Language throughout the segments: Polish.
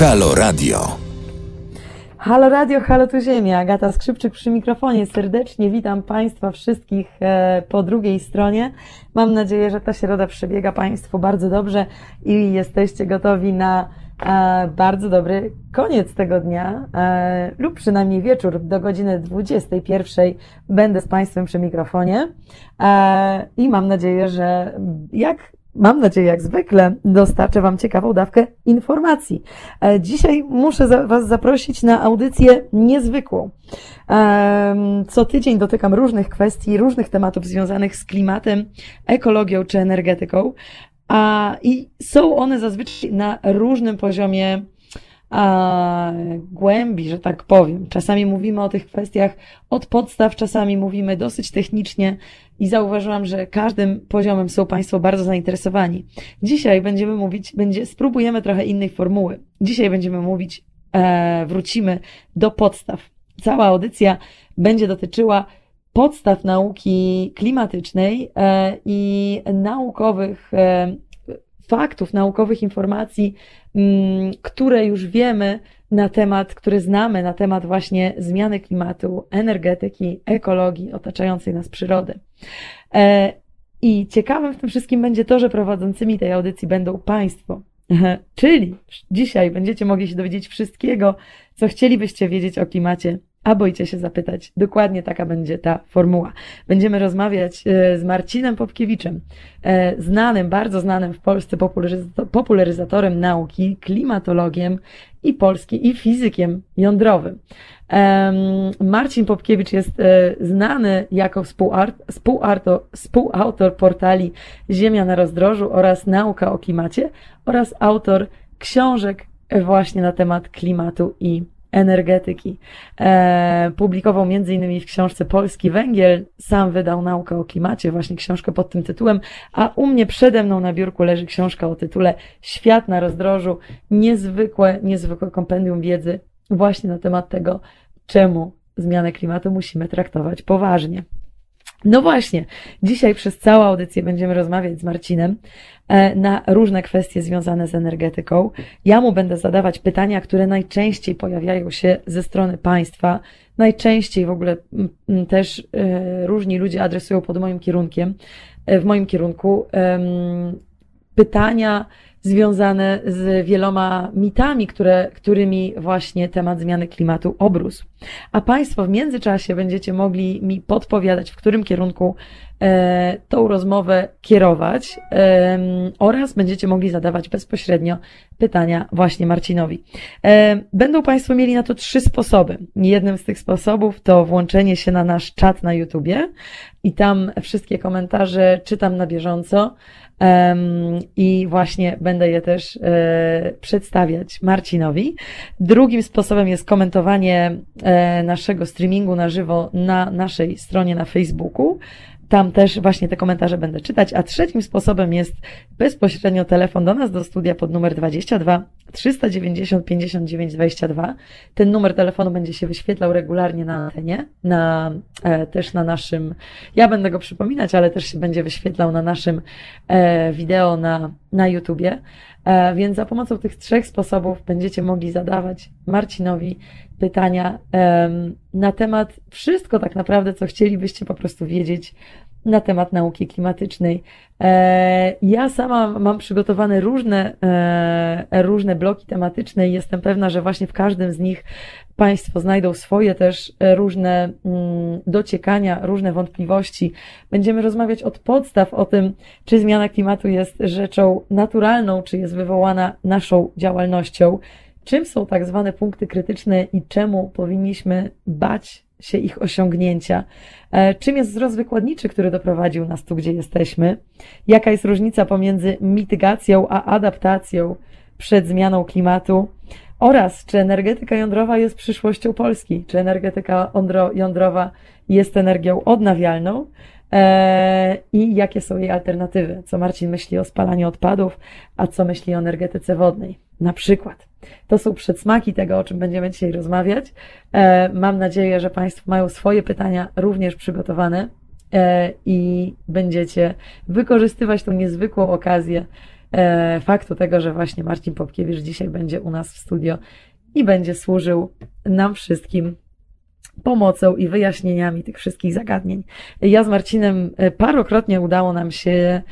Halo Radio. Halo Radio, halo tu Ziemia. Agata Skrzypczyk przy mikrofonie. Serdecznie witam Państwa wszystkich e, po drugiej stronie. Mam nadzieję, że ta środa przebiega Państwu bardzo dobrze i jesteście gotowi na e, bardzo dobry koniec tego dnia e, lub przynajmniej wieczór do godziny 21 będę z Państwem przy mikrofonie i mam nadzieję, że jak Mam nadzieję, jak zwykle, dostarczę Wam ciekawą dawkę informacji. E, dzisiaj muszę Was zaprosić na audycję niezwykłą. Co tydzień dotykam różnych kwestii, różnych tematów związanych z klimatem, ekologią czy energetyką. I są one zazwyczaj na różnym poziomie a, głębi, że tak powiem. Czasami mówimy o tych kwestiach od podstaw, czasami mówimy dosyć technicznie i zauważyłam, że każdym poziomem są Państwo bardzo zainteresowani. Dzisiaj będziemy mówić, będzie, spróbujemy trochę innej formuły. Dzisiaj będziemy mówić, e, wrócimy do podstaw. Cała audycja będzie dotyczyła podstaw nauki klimatycznej e, i naukowych e, faktów, naukowych informacji, które już wiemy na temat, które znamy na temat właśnie zmiany klimatu, energetyki, ekologii, otaczającej nas przyrody. E, I ciekawym w tym wszystkim będzie to, że prowadzącymi tej audycji będą Państwo. Czyli dzisiaj będziecie mogli się dowiedzieć wszystkiego, co chcielibyście wiedzieć o klimacie a boicie się zapytać. Dokładnie taka będzie ta formuła. Będziemy rozmawiać e, z Marcinem Popkiewiczem, e, znanym, bardzo znanym w Polsce popularyzatorem nauki, klimatologiem i polski i fizykiem jądrowym. Marcin Popkiewicz jest e, znany jako współautor, współautor portali Ziemia na rozdrożu oraz Nauka o klimacie oraz autor książek właśnie na temat klimatu i energetyki. E, publikował m.in. w książce Polski Węgiel, sam wydał naukę o klimacie, właśnie książkę pod tym tytułem, a u mnie przede mną na biurku leży książka o tytule Świat na rozdrożu, niezwykłe, niezwykłe kompendium wiedzy właśnie na temat tego, czemu zmianę klimatu musimy traktować poważnie. No właśnie, dzisiaj przez całą audycję będziemy rozmawiać z Marcinem e, na różne kwestie związane z energetyką. Ja mu będę zadawać pytania, które najczęściej pojawiają się ze strony państwa. Najczęściej w ogóle też e, różni ludzie adresują pod moim kierunkiem, e, w moim kierunku pytania związane z wieloma mitami, które, którymi właśnie temat zmiany klimatu obrósł. A Państwo w międzyczasie będziecie mogli mi podpowiadać, w którym kierunku e, tą rozmowę kierować e, oraz będziecie mogli zadawać bezpośrednio pytania właśnie Marcinowi. E, będą Państwo mieli na to trzy sposoby. Jednym z tych sposobów to włączenie się na nasz czat na YouTubie i tam wszystkie komentarze czytam na bieżąco. I właśnie będę je też e, przedstawiać Marcinowi. Drugim sposobem jest komentowanie e, naszego streamingu na żywo na naszej stronie na Facebooku. Tam też właśnie te komentarze będę czytać. A trzecim sposobem jest bezpośrednio telefon do nas do studia pod numer 22 390 59 22. Ten numer telefonu będzie się wyświetlał regularnie na antenie, na, e, też na naszym, ja będę go przypominać, ale też się będzie wyświetlał na naszym e, wideo na, na YouTubie. E, więc za pomocą tych trzech sposobów będziecie mogli zadawać Marcinowi pytania e, na temat wszystko tak naprawdę, co chcielibyście po prostu wiedzieć na temat nauki klimatycznej. E, ja sama mam przygotowane różne, e, różne bloki tematyczne i jestem pewna, że właśnie w każdym z nich Państwo znajdą swoje też różne mm, dociekania, różne wątpliwości. Będziemy rozmawiać od podstaw o tym, czy zmiana klimatu jest rzeczą naturalną, czy jest wywołana naszą działalnością, czym są tak zwane punkty krytyczne i czemu powinniśmy bać się ich osiągnięcia. E, czym jest wzrost wykładniczy, który doprowadził nas tu, gdzie jesteśmy? Jaka jest różnica pomiędzy mitygacją a adaptacją przed zmianą klimatu? Oraz czy energetyka jądrowa jest przyszłością Polski? Czy energetyka jądrowa jest energią odnawialną? E, I jakie są jej alternatywy? Co Marcin myśli o spalaniu odpadów, a co myśli o energetyce wodnej? Na przykład. To są przedsmaki tego, o czym będziemy dzisiaj rozmawiać. E, mam nadzieję, że Państwo mają swoje pytania również przygotowane e, i będziecie wykorzystywać tą niezwykłą okazję e, faktu tego, że właśnie Marcin Popkiewicz dzisiaj będzie u nas w studio i będzie służył nam wszystkim pomocą i wyjaśnieniami tych wszystkich zagadnień. Ja z Marcinem parokrotnie udało nam się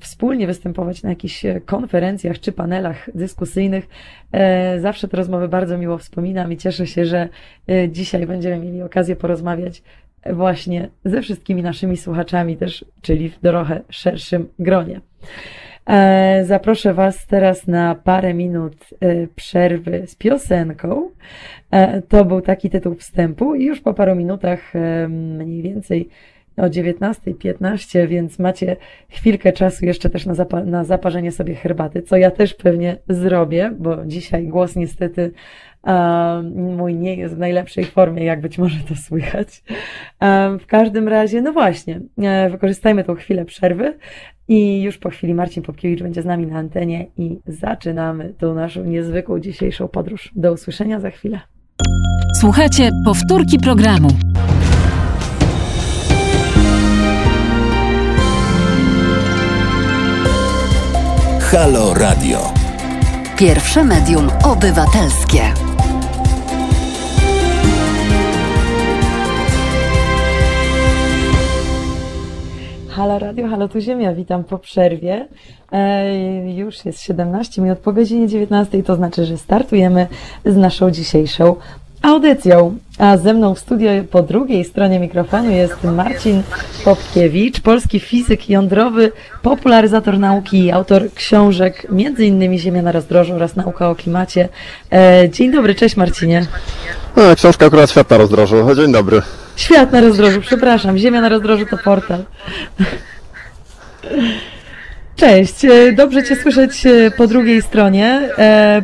wspólnie występować na jakichś e, konferencjach czy panelach dyskusyjnych. E, zawsze te rozmowy bardzo miło wspominam i cieszę się, że e, dzisiaj będziemy mieli okazję porozmawiać właśnie ze wszystkimi naszymi słuchaczami też, czyli w trochę szerszym gronie. E, Zaproszę Was teraz na parę minut e, przerwy z piosenką. E, To był taki tytuł wstępu i już po paru minutach, e, mniej więcej o 19.15, więc macie chwilkę czasu jeszcze też na, zapa- na zaparzenie sobie herbaty, co ja też pewnie zrobię, bo dzisiaj głos niestety a, mój nie jest w najlepszej formie, jak być może to słychać. E, W każdym razie, no właśnie, e, wykorzystajmy tą chwilę przerwy i już po chwili Marcin Popkiewicz będzie z nami na antenie i zaczynamy tą naszą niezwykłą dzisiejszą podróż. Do usłyszenia za chwilę. Słuchajcie powtórki programu. Halo Radio. Pierwsze medium obywatelskie. Halo Radio, halo tu Ziemia, witam po przerwie. E, już jest 17 minut po godzinie 19, to znaczy, że startujemy z naszą dzisiejszą audycją. A ze mną w studio po drugiej stronie mikrofonu jest Marcin Popkiewicz, polski fizyk jądrowy, popularyzator nauki i autor książek, innymi Ziemia na rozdrożu oraz Nauka o klimacie. E, dzień dobry, cześć Marcinie. No, książka akurat świat na rozdrożu. Dzień dobry. Świat na rozdrożu, przepraszam. Ziemia na rozdrożu to portal. Cześć, e, dobrze Cię słyszeć e, po drugiej stronie.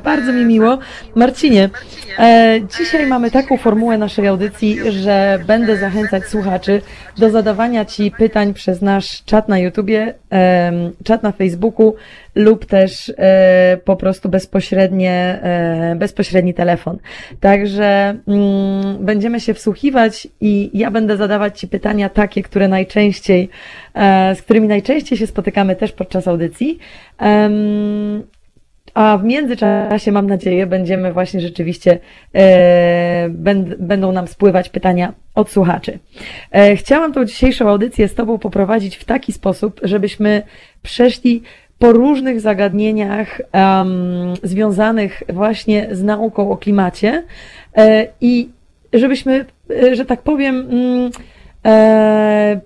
Bardzo mi miło. Marcinie, e, dzisiaj mamy taką formułę naszej audycji, że będę zachęcać słuchaczy do zadawania Ci pytań przez nasz czat na YouTubie, em, czat na Facebooku lub też e, po prostu bezpośrednie, e, bezpośredni telefon. Także mm, będziemy się wsłuchiwać i ja będę zadawać Ci pytania takie, które najczęściej, e, z którymi najczęściej się spotykamy też podczas audycji. Em, a w międzyczasie, mam nadzieję, będziemy właśnie rzeczywiście, e, będ, będą nam spływać pytania od słuchaczy. E, chciałam tą dzisiejszą audycję z Tobą poprowadzić w taki sposób, żebyśmy przeszli po różnych zagadnieniach em, związanych właśnie z nauką o klimacie e, i żebyśmy, e, że tak powiem, mm,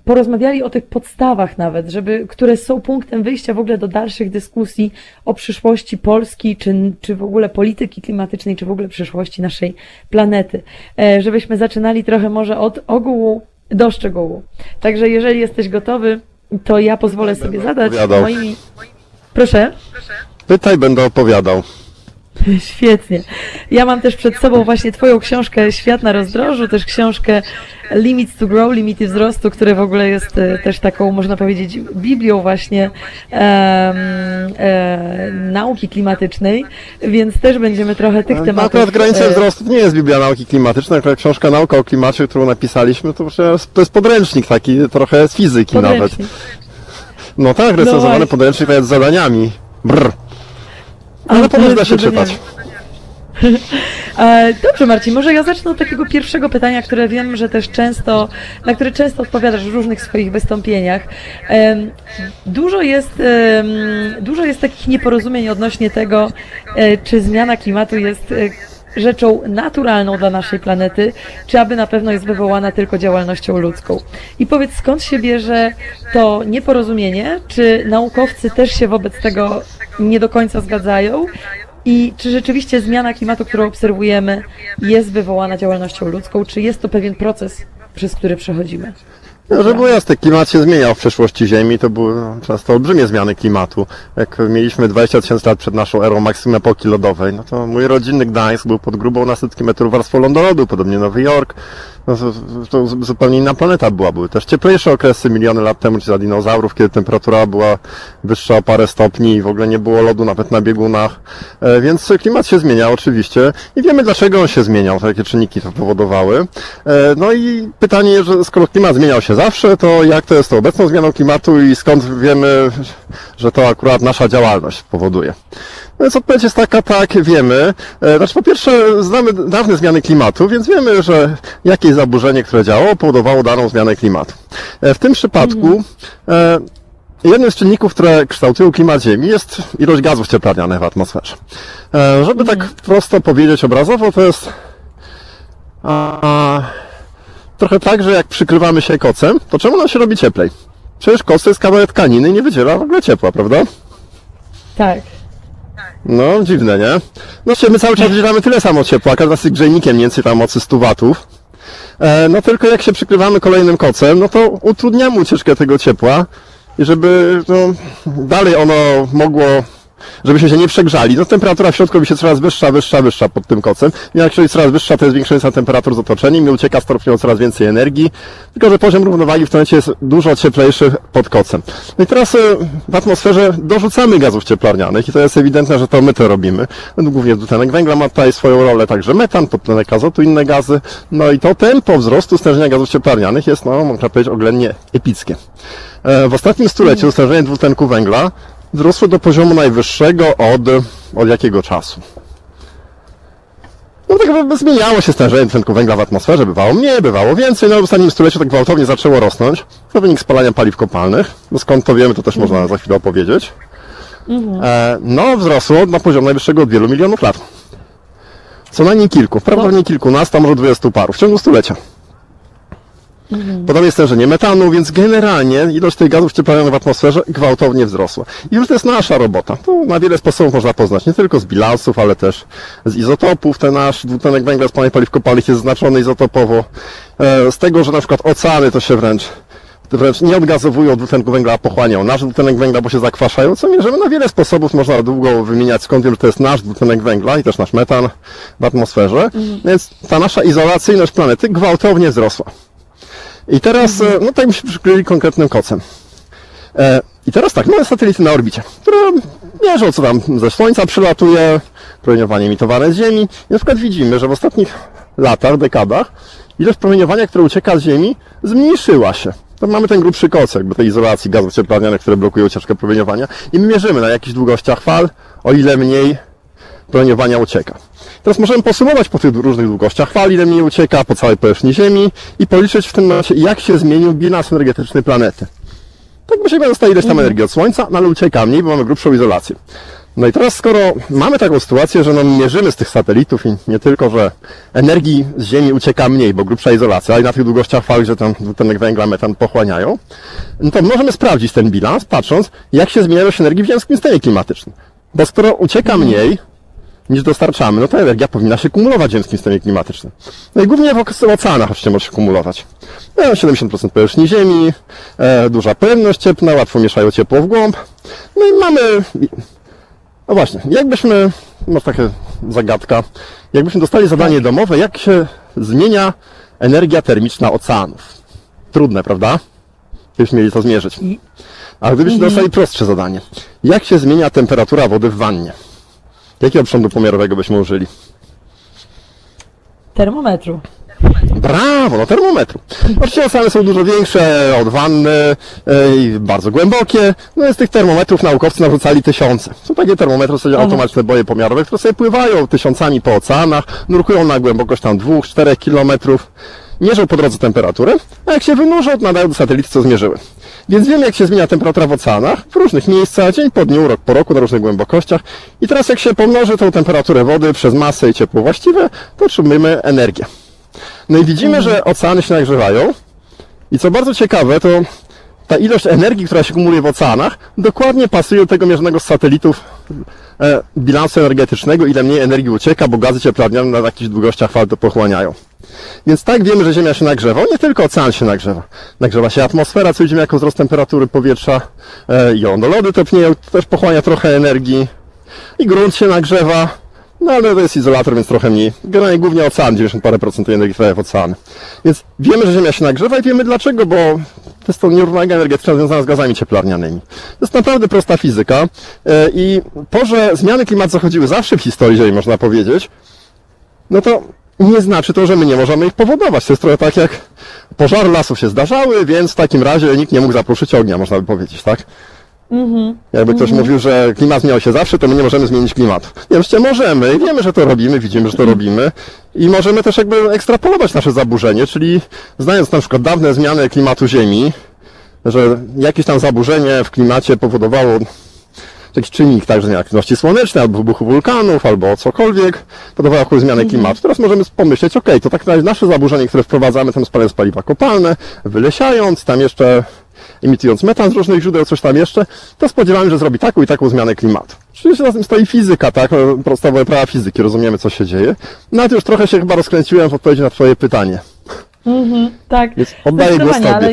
porozmawiali o tych podstawach nawet, żeby, które są punktem wyjścia w ogóle do dalszych dyskusji o przyszłości Polski, czy, czy w ogóle polityki klimatycznej, czy w ogóle przyszłości naszej planety. E, żebyśmy zaczynali trochę może od ogółu do szczegółu. Także jeżeli jesteś gotowy, to ja pozwolę sobie zadać moimi... Proszę? Pytaj, będę opowiadał. Świetnie. Ja mam też przed sobą właśnie Twoją książkę Świat na rozdrożu, też książkę Limits to Grow, Limity wzrostu, które w ogóle jest e, też taką, można powiedzieć, biblią właśnie e, nauki klimatycznej, więc też będziemy trochę tych No, tematów... akurat granice e, wzrostu to nie jest Biblia Nauki Klimatycznej, akurat książka Nauka o klimacie, którą napisaliśmy, to, to jest podręcznik taki trochę z fizyki nawet. podręcznik. No tak, recenzowany właśnie. podręcznik nawet z zadaniami. Brr. Ale to potem da się zadaniami. czytać. E, Dobrze, Marcin, może ja zacznę od takiego pierwszego pytania, które wiem, że też często, na które często odpowiadasz w różnych swoich wystąpieniach. Em, Dużo jest, em, dużo jest takich nieporozumień odnośnie tego, e, czy zmiana klimatu jest e, rzeczą naturalną dla naszej planety, czy aby na pewno jest wywołana tylko działalnością ludzką. I powiedz, skąd się bierze to nieporozumienie? Czy naukowcy też się wobec tego nie do końca zgadzają? I czy rzeczywiście zmiana klimatu, którą obserwujemy, jest wywołana działalnością ludzką, czy jest to pewien proces, przez który przechodzimy? No, żeby było jasne, klimat się zmieniał w przeszłości Ziemi, to były no, często olbrzymie zmiany klimatu. Jak mieliśmy 20 tysięcy lat przed naszą erą maksimum epoki lodowej, no to mój rodzinny Gdańsk był pod grubą na setki metrów warstwą lądowodu, podobnie Nowy Jork. No, to, to zupełnie inna planeta była. Były też cieplejsze okresy miliony lat temu, czy za dinozaurów, kiedy temperatura była wyższa o parę stopni i w ogóle nie było lodu nawet na biegunach. E, Więc klimat się zmienia oczywiście i wiemy dlaczego on się zmieniał, jakie czynniki to powodowały. E, No i pytanie, że skoro klimat zmieniał się zawsze, to jak to jest tą obecną zmianą klimatu i skąd wiemy, że to akurat nasza działalność powoduje? No więc odpowiedź jest taka, tak, wiemy. E, Znaczy, po pierwsze, znamy dawne zmiany klimatu, więc wiemy, że jakieś zaburzenie, które działało, powodowało daną zmianę klimatu. E, W tym przypadku e, jednym z czynników, które kształtują klimat Ziemi jest ilość gazów cieplarnianych w atmosferze. Żeby tak prosto powiedzieć obrazowo, to jest a, trochę tak, że jak przykrywamy się kocem, to czemu nam się robi cieplej? Przecież koc to jest kawałek tkaniny i nie wydziela w ogóle ciepła, prawda? Tak. No, dziwne, nie? No, my cały czas wydzielamy tyle samo ciepła, każda z tych grzejnikiem mniej więcej tam mocy 100 watów. E, no tylko jak się przykrywamy kolejnym kocem, no to utrudniamy ucieczkę tego ciepła i żeby no, dalej ono mogło, żebyśmy się nie przegrzali, no temperatura w środku robi się coraz wyższa, wyższa, wyższa pod tym kocem. I jak się coraz wyższa, to jest większa temperatur z otoczeniem i ucieka stopniowo coraz więcej energii, tylko że poziom równowagi w tym momencie jest dużo cieplejszy pod kocem. No i teraz e, w atmosferze dorzucamy gazów cieplarnianych i to jest ewidentne, że to my to robimy. No, Głównie dwutlenek węgla ma tutaj swoją rolę, także metan, podtlenek azotu, inne gazy. No i to tempo wzrostu stężenia gazów cieplarnianych jest, no można powiedzieć, oględnie epickie. E, W ostatnim stuleciu stężenie dwutlenku węgla wzrosło do poziomu najwyższego od, od jakiego czasu? No tak jakby zmieniało się stężenie dwutlenku węgla w atmosferze, bywało mniej, bywało więcej, no w ostatnim stuleciu tak gwałtownie zaczęło rosnąć. To wynik spalania paliw kopalnych. No skąd to wiemy, to też można za chwilę opowiedzieć. E, no wzrosło na poziom najwyższego od wielu milionów lat. Co najmniej kilku, prawdopodobnie kilkunastu, a może dwudziestu paru w ciągu stulecia. Podobnie stężenie metanu, więc generalnie ilość tych gazów cieplarnianych w atmosferze gwałtownie wzrosła. I już to jest nasza robota. To na wiele sposobów można poznać, nie tylko z bilansów, ale też z izotopów. Ten nasz dwutlenek węgla z paliw paliw kopalnych jest znaczony izotopowo. E, Z tego, że na przykład oceany to się wręcz wręcz nie odgazowują dwutlenku węgla, a pochłaniają nasz dwutlenek węgla, bo się zakwaszają, co mierzymy na wiele sposobów, można długo wymieniać, skąd wiem, że to jest nasz dwutlenek węgla i też nasz metan w atmosferze, więc ta nasza izolacyjność planety gwałtownie wzrosła. I teraz, e, no tak byśmy przykryli konkretnym kocem. E, I teraz tak, mamy satelity na orbicie, które mierzą, co tam ze Słońca przylatuje, promieniowanie emitowane z Ziemi. I na przykład widzimy, że w ostatnich latach, dekadach, ilość promieniowania, które ucieka z Ziemi, zmniejszyła się. To mamy ten grubszy koc, jakby tej izolacji gazów cieplarnianych, które blokują ucieczkę promieniowania i my mierzymy na jakichś długościach fal, o ile mniej promieniowania ucieka. Teraz możemy posumować po tych różnych długościach fal, ile mniej ucieka po całej powierzchni Ziemi i policzyć w tym momencie, jak się zmienił bilans energetyczny planety. Tak by się dostaje ileś tam energii od Słońca, no ale ucieka mniej, bo mamy grubszą izolację. No i teraz skoro mamy taką sytuację, że no mierzymy z tych satelitów i nie tylko, że energii z Ziemi ucieka mniej, bo grubsza izolacja, ale na tych długościach fal, że tam dwutlenek węgla, metan pochłaniają, no to możemy sprawdzić ten bilans, patrząc, jak się zmienia ilość energii w ziemskim stanie klimatycznym. Bo skoro ucieka mniej, niż dostarczamy, no to energia powinna się kumulować w ziemskim stanie klimatycznym. No i głównie w oceanach oczywiście może się kumulować. No, 70% powierzchni Ziemi, e, duża pojemność cieplna, łatwo mieszają ciepło w głąb. No i mamy... No właśnie, jakbyśmy... No taka zagadka. Jakbyśmy dostali zadanie domowe, jak się zmienia energia termiczna oceanów. Trudne, prawda? Gdybyśmy mieli to zmierzyć. A gdybyśmy dostali prostsze zadanie. Jak się zmienia temperatura wody w wannie? Jakiego przyrządu pomiarowego byśmy użyli? Termometru. Brawo, no termometru. Oczywiście oceany są dużo większe od wanny e, i bardzo głębokie. No i z tych termometrów naukowcy narzucali tysiące. Są takie termometry, w automatyczne boje pomiarowe, które sobie pływają tysiącami po oceanach, nurkują na głębokość tam 2-4 kilometrów, mierzą po drodze temperaturę, a jak się wynurzą, nadają do satelity, co zmierzyły. Więc wiemy, jak się zmienia temperatura w oceanach, w różnych miejscach, dzień po dniu, rok po roku, na różnych głębokościach. I teraz jak się pomnoży tą temperaturę wody przez masę i ciepło właściwe, to otrzymujemy energię. No i widzimy, że oceany się nagrzewają. I co bardzo ciekawe, to ta ilość energii, która się kumuluje w oceanach, dokładnie pasuje do tego mierzonego z satelitów e, bilansu energetycznego, ile mniej energii ucieka, bo gazy cieplarniane na jakichś długościach fal to pochłaniają. Więc tak wiemy, że Ziemia się nagrzewa. Nie tylko ocean się nagrzewa. Nagrzewa się atmosfera, co widzimy jako wzrost temperatury powietrza. E, I lody topnieją, to też pochłania trochę energii. I grunt się nagrzewa. No ale to jest izolator, więc trochę mniej. Generalnie głównie ocean, 90 parę procent energii trafia w oceany. Więc wiemy, że Ziemia się nagrzewa i wiemy dlaczego, bo to jest to nierównowaga energetyczna związana z gazami cieplarnianymi. To jest naprawdę prosta fizyka e, i to, że zmiany klimatu zachodziły zawsze w historii Ziemi, można powiedzieć, no to nie znaczy to, że my nie możemy ich powodować. To jest trochę tak jak pożary lasów się zdarzały, więc w takim razie nikt nie mógł zaproszyć ognia, można by powiedzieć, tak? Jakby ktoś mówił, że klimat zmieniał się zawsze, to my nie możemy zmienić klimatu. Nie, oczywiście możemy, wiemy, że to robimy, widzimy, że to robimy i możemy też jakby ekstrapolować nasze zaburzenie, czyli znając na przykład dawne zmiany klimatu Ziemi, że jakieś tam zaburzenie w klimacie powodowało jakiś czynnik, także nie aktywności słonecznej, albo wybuchu wulkanów, albo cokolwiek, powodowało jakąś zmianę klimatu. Teraz możemy pomyśleć, ok, to tak nasze zaburzenie, które wprowadzamy, tam spalając paliwa kopalne, wylesiając, tam jeszcze emitując metan z różnych źródeł, coś tam jeszcze, to spodziewamy, że zrobi taką i taką zmianę klimatu. Oczywiście na tym stoi fizyka, tak? Podstawowe prawa fizyki, rozumiemy, co się dzieje. No ale już trochę się chyba rozkręciłem w odpowiedzi na Twoje pytanie. Tak, Więc oddaję głos Tobie. ale,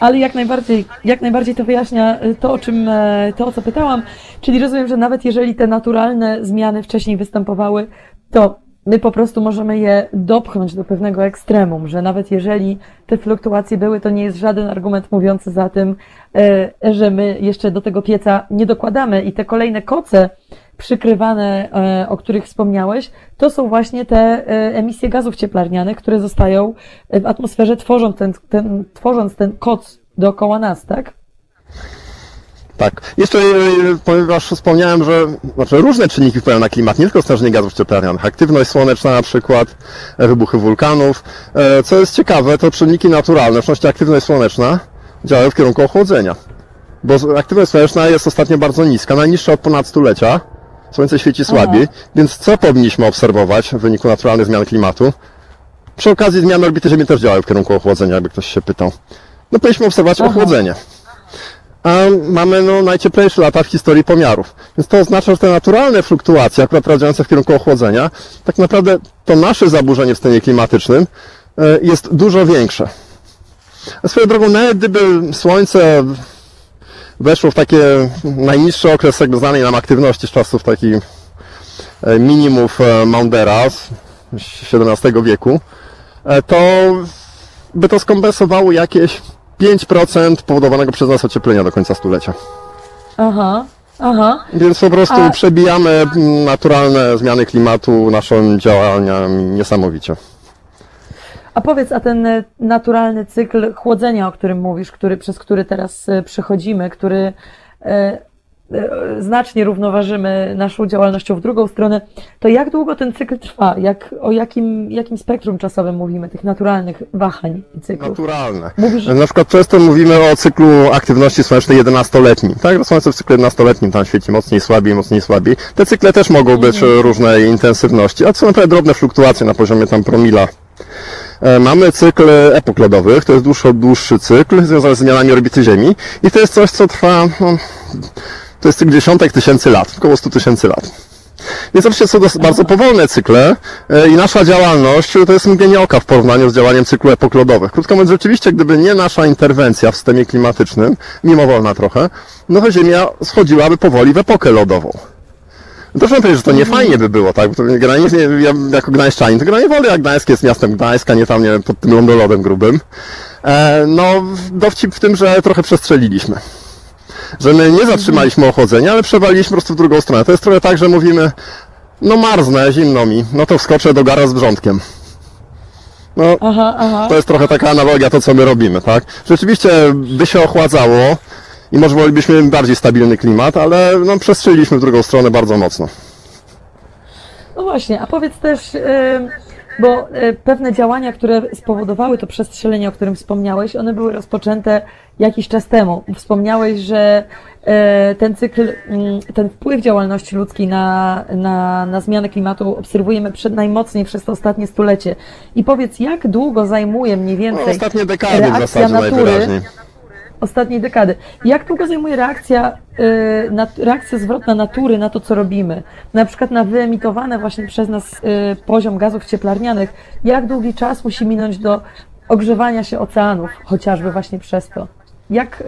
ale jak najbardziej, jak najbardziej to wyjaśnia y, to, o czym, e, to, o co pytałam. Czyli rozumiem, że nawet jeżeli te naturalne zmiany wcześniej występowały, to my po prostu możemy je dopchnąć do pewnego ekstremum, że nawet jeżeli te fluktuacje były, to nie jest żaden argument mówiący za tym, e, że my jeszcze do tego pieca nie dokładamy i te kolejne koce, przykrywane, e, o których wspomniałeś, to są właśnie te e, emisje gazów cieplarnianych, które zostają w atmosferze, tworząc ten, ten, tworząc ten koc dookoła nas, tak? Tak. Jeszcze, e, ponieważ wspomniałem, że znaczy różne czynniki wpływają na klimat, nie tylko stężenie gazów cieplarnianych. Aktywność słoneczna na przykład, e, wybuchy wulkanów. E, Co jest ciekawe, to czynniki naturalne, w szczególności aktywność słoneczna, działają w kierunku ochłodzenia. Bo aktywność słoneczna jest ostatnio bardzo niska, najniższa od ponad stulecia. Słońce świeci słabiej, więc co powinniśmy obserwować w wyniku naturalnych zmian klimatu? Przy okazji zmiany orbity Ziemi też działają w kierunku ochłodzenia, jakby ktoś się pytał. No powinniśmy obserwować ochłodzenie a mamy no, najcieplejsze lata w historii pomiarów. Więc to oznacza, że te naturalne fluktuacje, akurat działające w kierunku ochłodzenia, tak naprawdę to nasze zaburzenie w stanie klimatycznym e, jest dużo większe. A swoją drogą, nawet gdyby Słońce weszło w takie najniższy okres jakby znanej nam aktywności z czasów takich e, minimów e, Maundera z XVII wieku, e, to by to skompensowało jakieś 5% powodowanego przez nas ocieplenia do końca stulecia. Aha, aha. Więc po prostu A- przebijamy naturalne zmiany klimatu naszymi działaniami niesamowicie. A powiedz, a ten e, naturalny cykl chłodzenia, o którym mówisz, który, przez który teraz e, przechodzimy, który e, znacznie równoważymy naszą działalnością w drugą stronę, to jak długo ten cykl trwa? Jak, o jakim, jakim spektrum czasowym mówimy, tych naturalnych wahań i cyklów? Naturalne. Mówisz, Na przykład często mówimy o cyklu aktywności słonecznej 11-letnim. Tak, Słońce w cyklu 11-letnim tam świeci mocniej, słabiej, mocniej, słabiej. Te cykle też mogą być Mhm. różnej intensywności, a to są naprawdę drobne fluktuacje na poziomie tam promila. E, Mamy cykl epok lodowych, to jest dłuższy, dłuższy cykl związany z zmianami orbity Ziemi i to jest coś, co trwa, no, to jest cykl dziesiątek tysięcy lat, około 100 tysięcy lat. Więc oczywiście są to bardzo powolne cykle e, i nasza działalność to jest mgnienie oka w porównaniu z działaniem cyklu epok lodowych. Krótko mówiąc, rzeczywiście, gdyby nie nasza interwencja w systemie klimatycznym, mimowolna trochę, no to Ziemia schodziłaby powoli w epokę lodową. No Też mam powiedzieć, że to nie fajnie by było, tak? Bo to generalnie, nie- ja jako gdańszczanin, to generalnie wolę, jak Gdańsk jest miastem Gdańska, nie tam, nie wiem, pod tym lądolodem grubym. E, no, dowcip w tym, że trochę przestrzeliliśmy że my nie zatrzymaliśmy ochłodzenia, ale przewaliliśmy po prostu w drugą stronę. To jest trochę tak, że mówimy, no marznę, zimno mi, no to wskoczę do gara z wrzątkiem. No, Aha, aha. to jest trochę taka analogia to, co my robimy, tak? Rzeczywiście by się ochładzało i może wolelibyśmy bardziej stabilny klimat, ale no, przestrzeliliśmy w drugą stronę bardzo mocno. No właśnie, a powiedz też, bo y, pewne działania, które spowodowały to przestrzelenie, o którym wspomniałeś, one były rozpoczęte jakiś czas temu. Wspomniałeś, że e, ten cykl, mm, ten wpływ działalności ludzkiej na, na, na zmianę klimatu obserwujemy przed, najmocniej przez to ostatnie stulecie. I powiedz, jak długo zajmuje mniej No, więcej ostatnie dekady w reakcja zasadzie natury, najwyraźniej. Ostatniej dekady. Jak długo zajmuje reakcja, y, reakcja zwrotna natury na to, co robimy? Na przykład na wyemitowany właśnie przez nas y, poziom gazów cieplarnianych. Jak długi czas musi minąć do ogrzewania się oceanów, chociażby właśnie przez to? Jak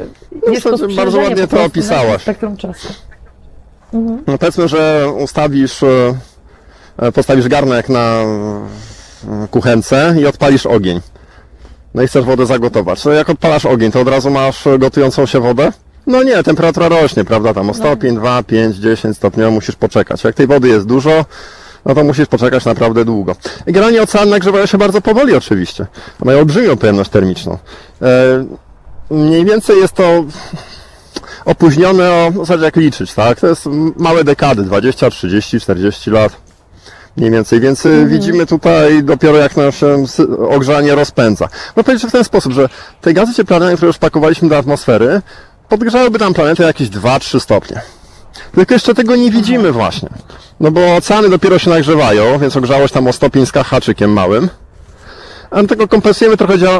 y, jest to bardzo ładnie to opisałaś. spektrum czasu? No powiedzmy, że ustawisz postawisz garnek na kuchence i odpalisz ogień. No i chcesz wodę zagotować. To jak odpalasz ogień, to od razu masz gotującą się wodę? No nie, temperatura rośnie, prawda? Tam o stopień, 2, 5, 10 stopni musisz poczekać. Jak tej wody jest dużo, no to musisz poczekać naprawdę długo. I generalnie oceany nagrzewają się bardzo powoli oczywiście. Mają olbrzymią pojemność termiczną. E, mniej więcej jest to opóźnione o, w zasadzie jak liczyć, tak? To jest małe dekady, 20, 30, 40 lat. Mniej więcej, więc y, widzimy tutaj dopiero jak nasze ogrzanie rozpędza. No powiedzieć w ten sposób, że te gazy cieplarniane, które już pakowaliśmy do atmosfery, podgrzałyby nam planetę jakieś 2-3 stopnie. Tylko jeszcze tego nie widzimy właśnie. No bo oceany dopiero się nagrzewają, więc ogrzałość tam o stopień z haczykiem małym. A tego kompensujemy trochę e,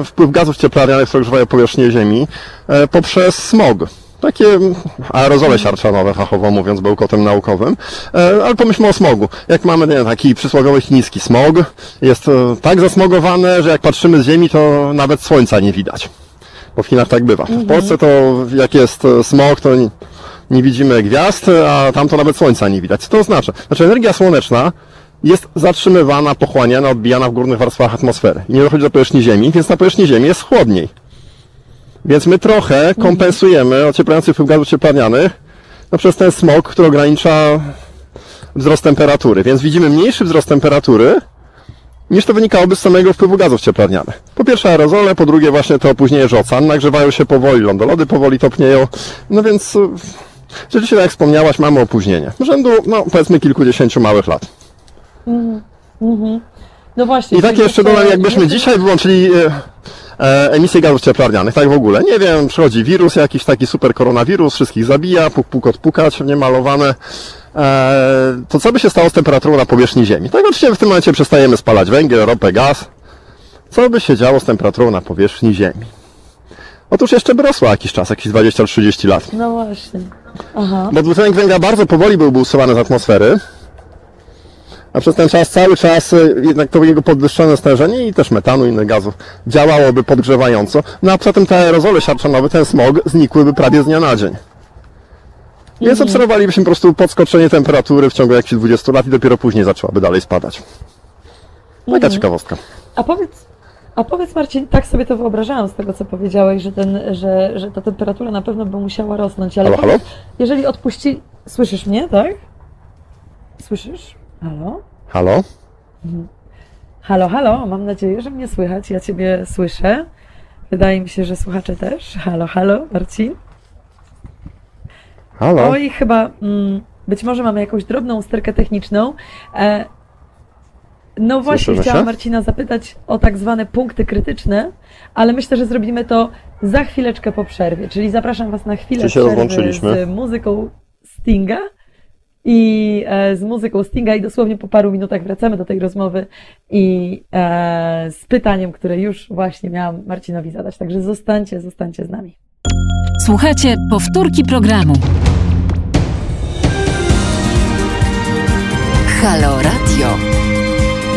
e, wpływ gazów cieplarnianych, które ogrzewają powierzchnię Ziemi, e, poprzez smog. Takie mm, aerozole siarczanowe, fachowo mówiąc, bełkotem naukowym. E, Ale pomyślmy o smogu. Jak mamy nie, taki przysłowiowy chiński smog, jest e, tak zasmogowane, że jak patrzymy z Ziemi, to nawet słońca nie widać. Bo w Chinach tak bywa. W Polsce to jak jest e, smog, to nie, nie widzimy gwiazd, a tam to nawet słońca nie widać. Co to oznacza? Znaczy energia słoneczna jest zatrzymywana, pochłaniana, odbijana w górnych warstwach atmosfery. I nie dochodzi do powierzchni Ziemi, więc na powierzchni Ziemi jest chłodniej. Więc my trochę kompensujemy ocieplający wpływ gazów cieplarnianych no, przez ten smog, który ogranicza wzrost temperatury. Więc widzimy mniejszy wzrost temperatury, niż to wynikałoby z samego wpływu gazów cieplarnianych. Po pierwsze aerozole, po drugie właśnie to opóźnienie, ocean nagrzewają się powoli, lądolody powoli topnieją. No więc rzeczywiście, tak jak wspomniałaś, mamy opóźnienie. Rzędu, no powiedzmy kilkudziesięciu małych lat. No właśnie. I tak czyli jeszcze dodam, jakbyśmy dzisiaj wyłączyli e, emisję gazów cieplarnianych, tak w ogóle. Nie wiem, przychodzi wirus, jakiś taki super koronawirus, wszystkich zabija, puk, puk, odpukać, niemalowane. E, to co by się stało z temperaturą na powierzchni Ziemi? Tak oczywiście w tym momencie przestajemy spalać węgiel, ropę, gaz. Co by się działo z temperaturą na powierzchni Ziemi? Otóż jeszcze by rosła jakiś czas, jakieś 20-30 lat. No właśnie. Aha. Bo dwutlenek węgla bardzo powoli byłby usuwany z atmosfery, a przez ten czas cały czas y, jednak to jego podwyższone stężenie i też metanu i innych gazów działałoby podgrzewająco. No a poza tym te aerozole siarczanowe, ten smog znikłyby prawie z dnia na dzień. Więc obserwowalibyśmy po prostu podskoczenie temperatury w ciągu jakichś 20 lat i dopiero później zaczęłaby dalej spadać. Taka ciekawostka. A powiedz, a powiedz Marcin, tak sobie to wyobrażałam z tego, co powiedziałeś, że, ten, że, że ta temperatura na pewno by musiała rosnąć, ale Halo, halo? jeżeli odpuści... Słyszysz mnie, tak? Słyszysz? Halo? Halo? Halo, halo, mam nadzieję, że mnie słychać, ja Ciebie słyszę. Wydaje mi się, że słuchacze też. Halo, halo, Marcin? Halo? Oj, chyba mm, być może mamy jakąś drobną usterkę techniczną. E, no właśnie, Słyszymy chciałam się? Marcina zapytać o tak zwane punkty krytyczne, ale myślę, że zrobimy to za chwileczkę po przerwie. Czyli zapraszam Was na chwilę Czy się przerwy rozłączyliśmy? z muzyką Stinga. I e, z muzyką Stinga i dosłownie po paru minutach wracamy do tej rozmowy i e, z pytaniem, które już właśnie miałam Marcinowi zadać. Także zostańcie, zostańcie z nami. Słuchajcie powtórki programu. Halo Radio.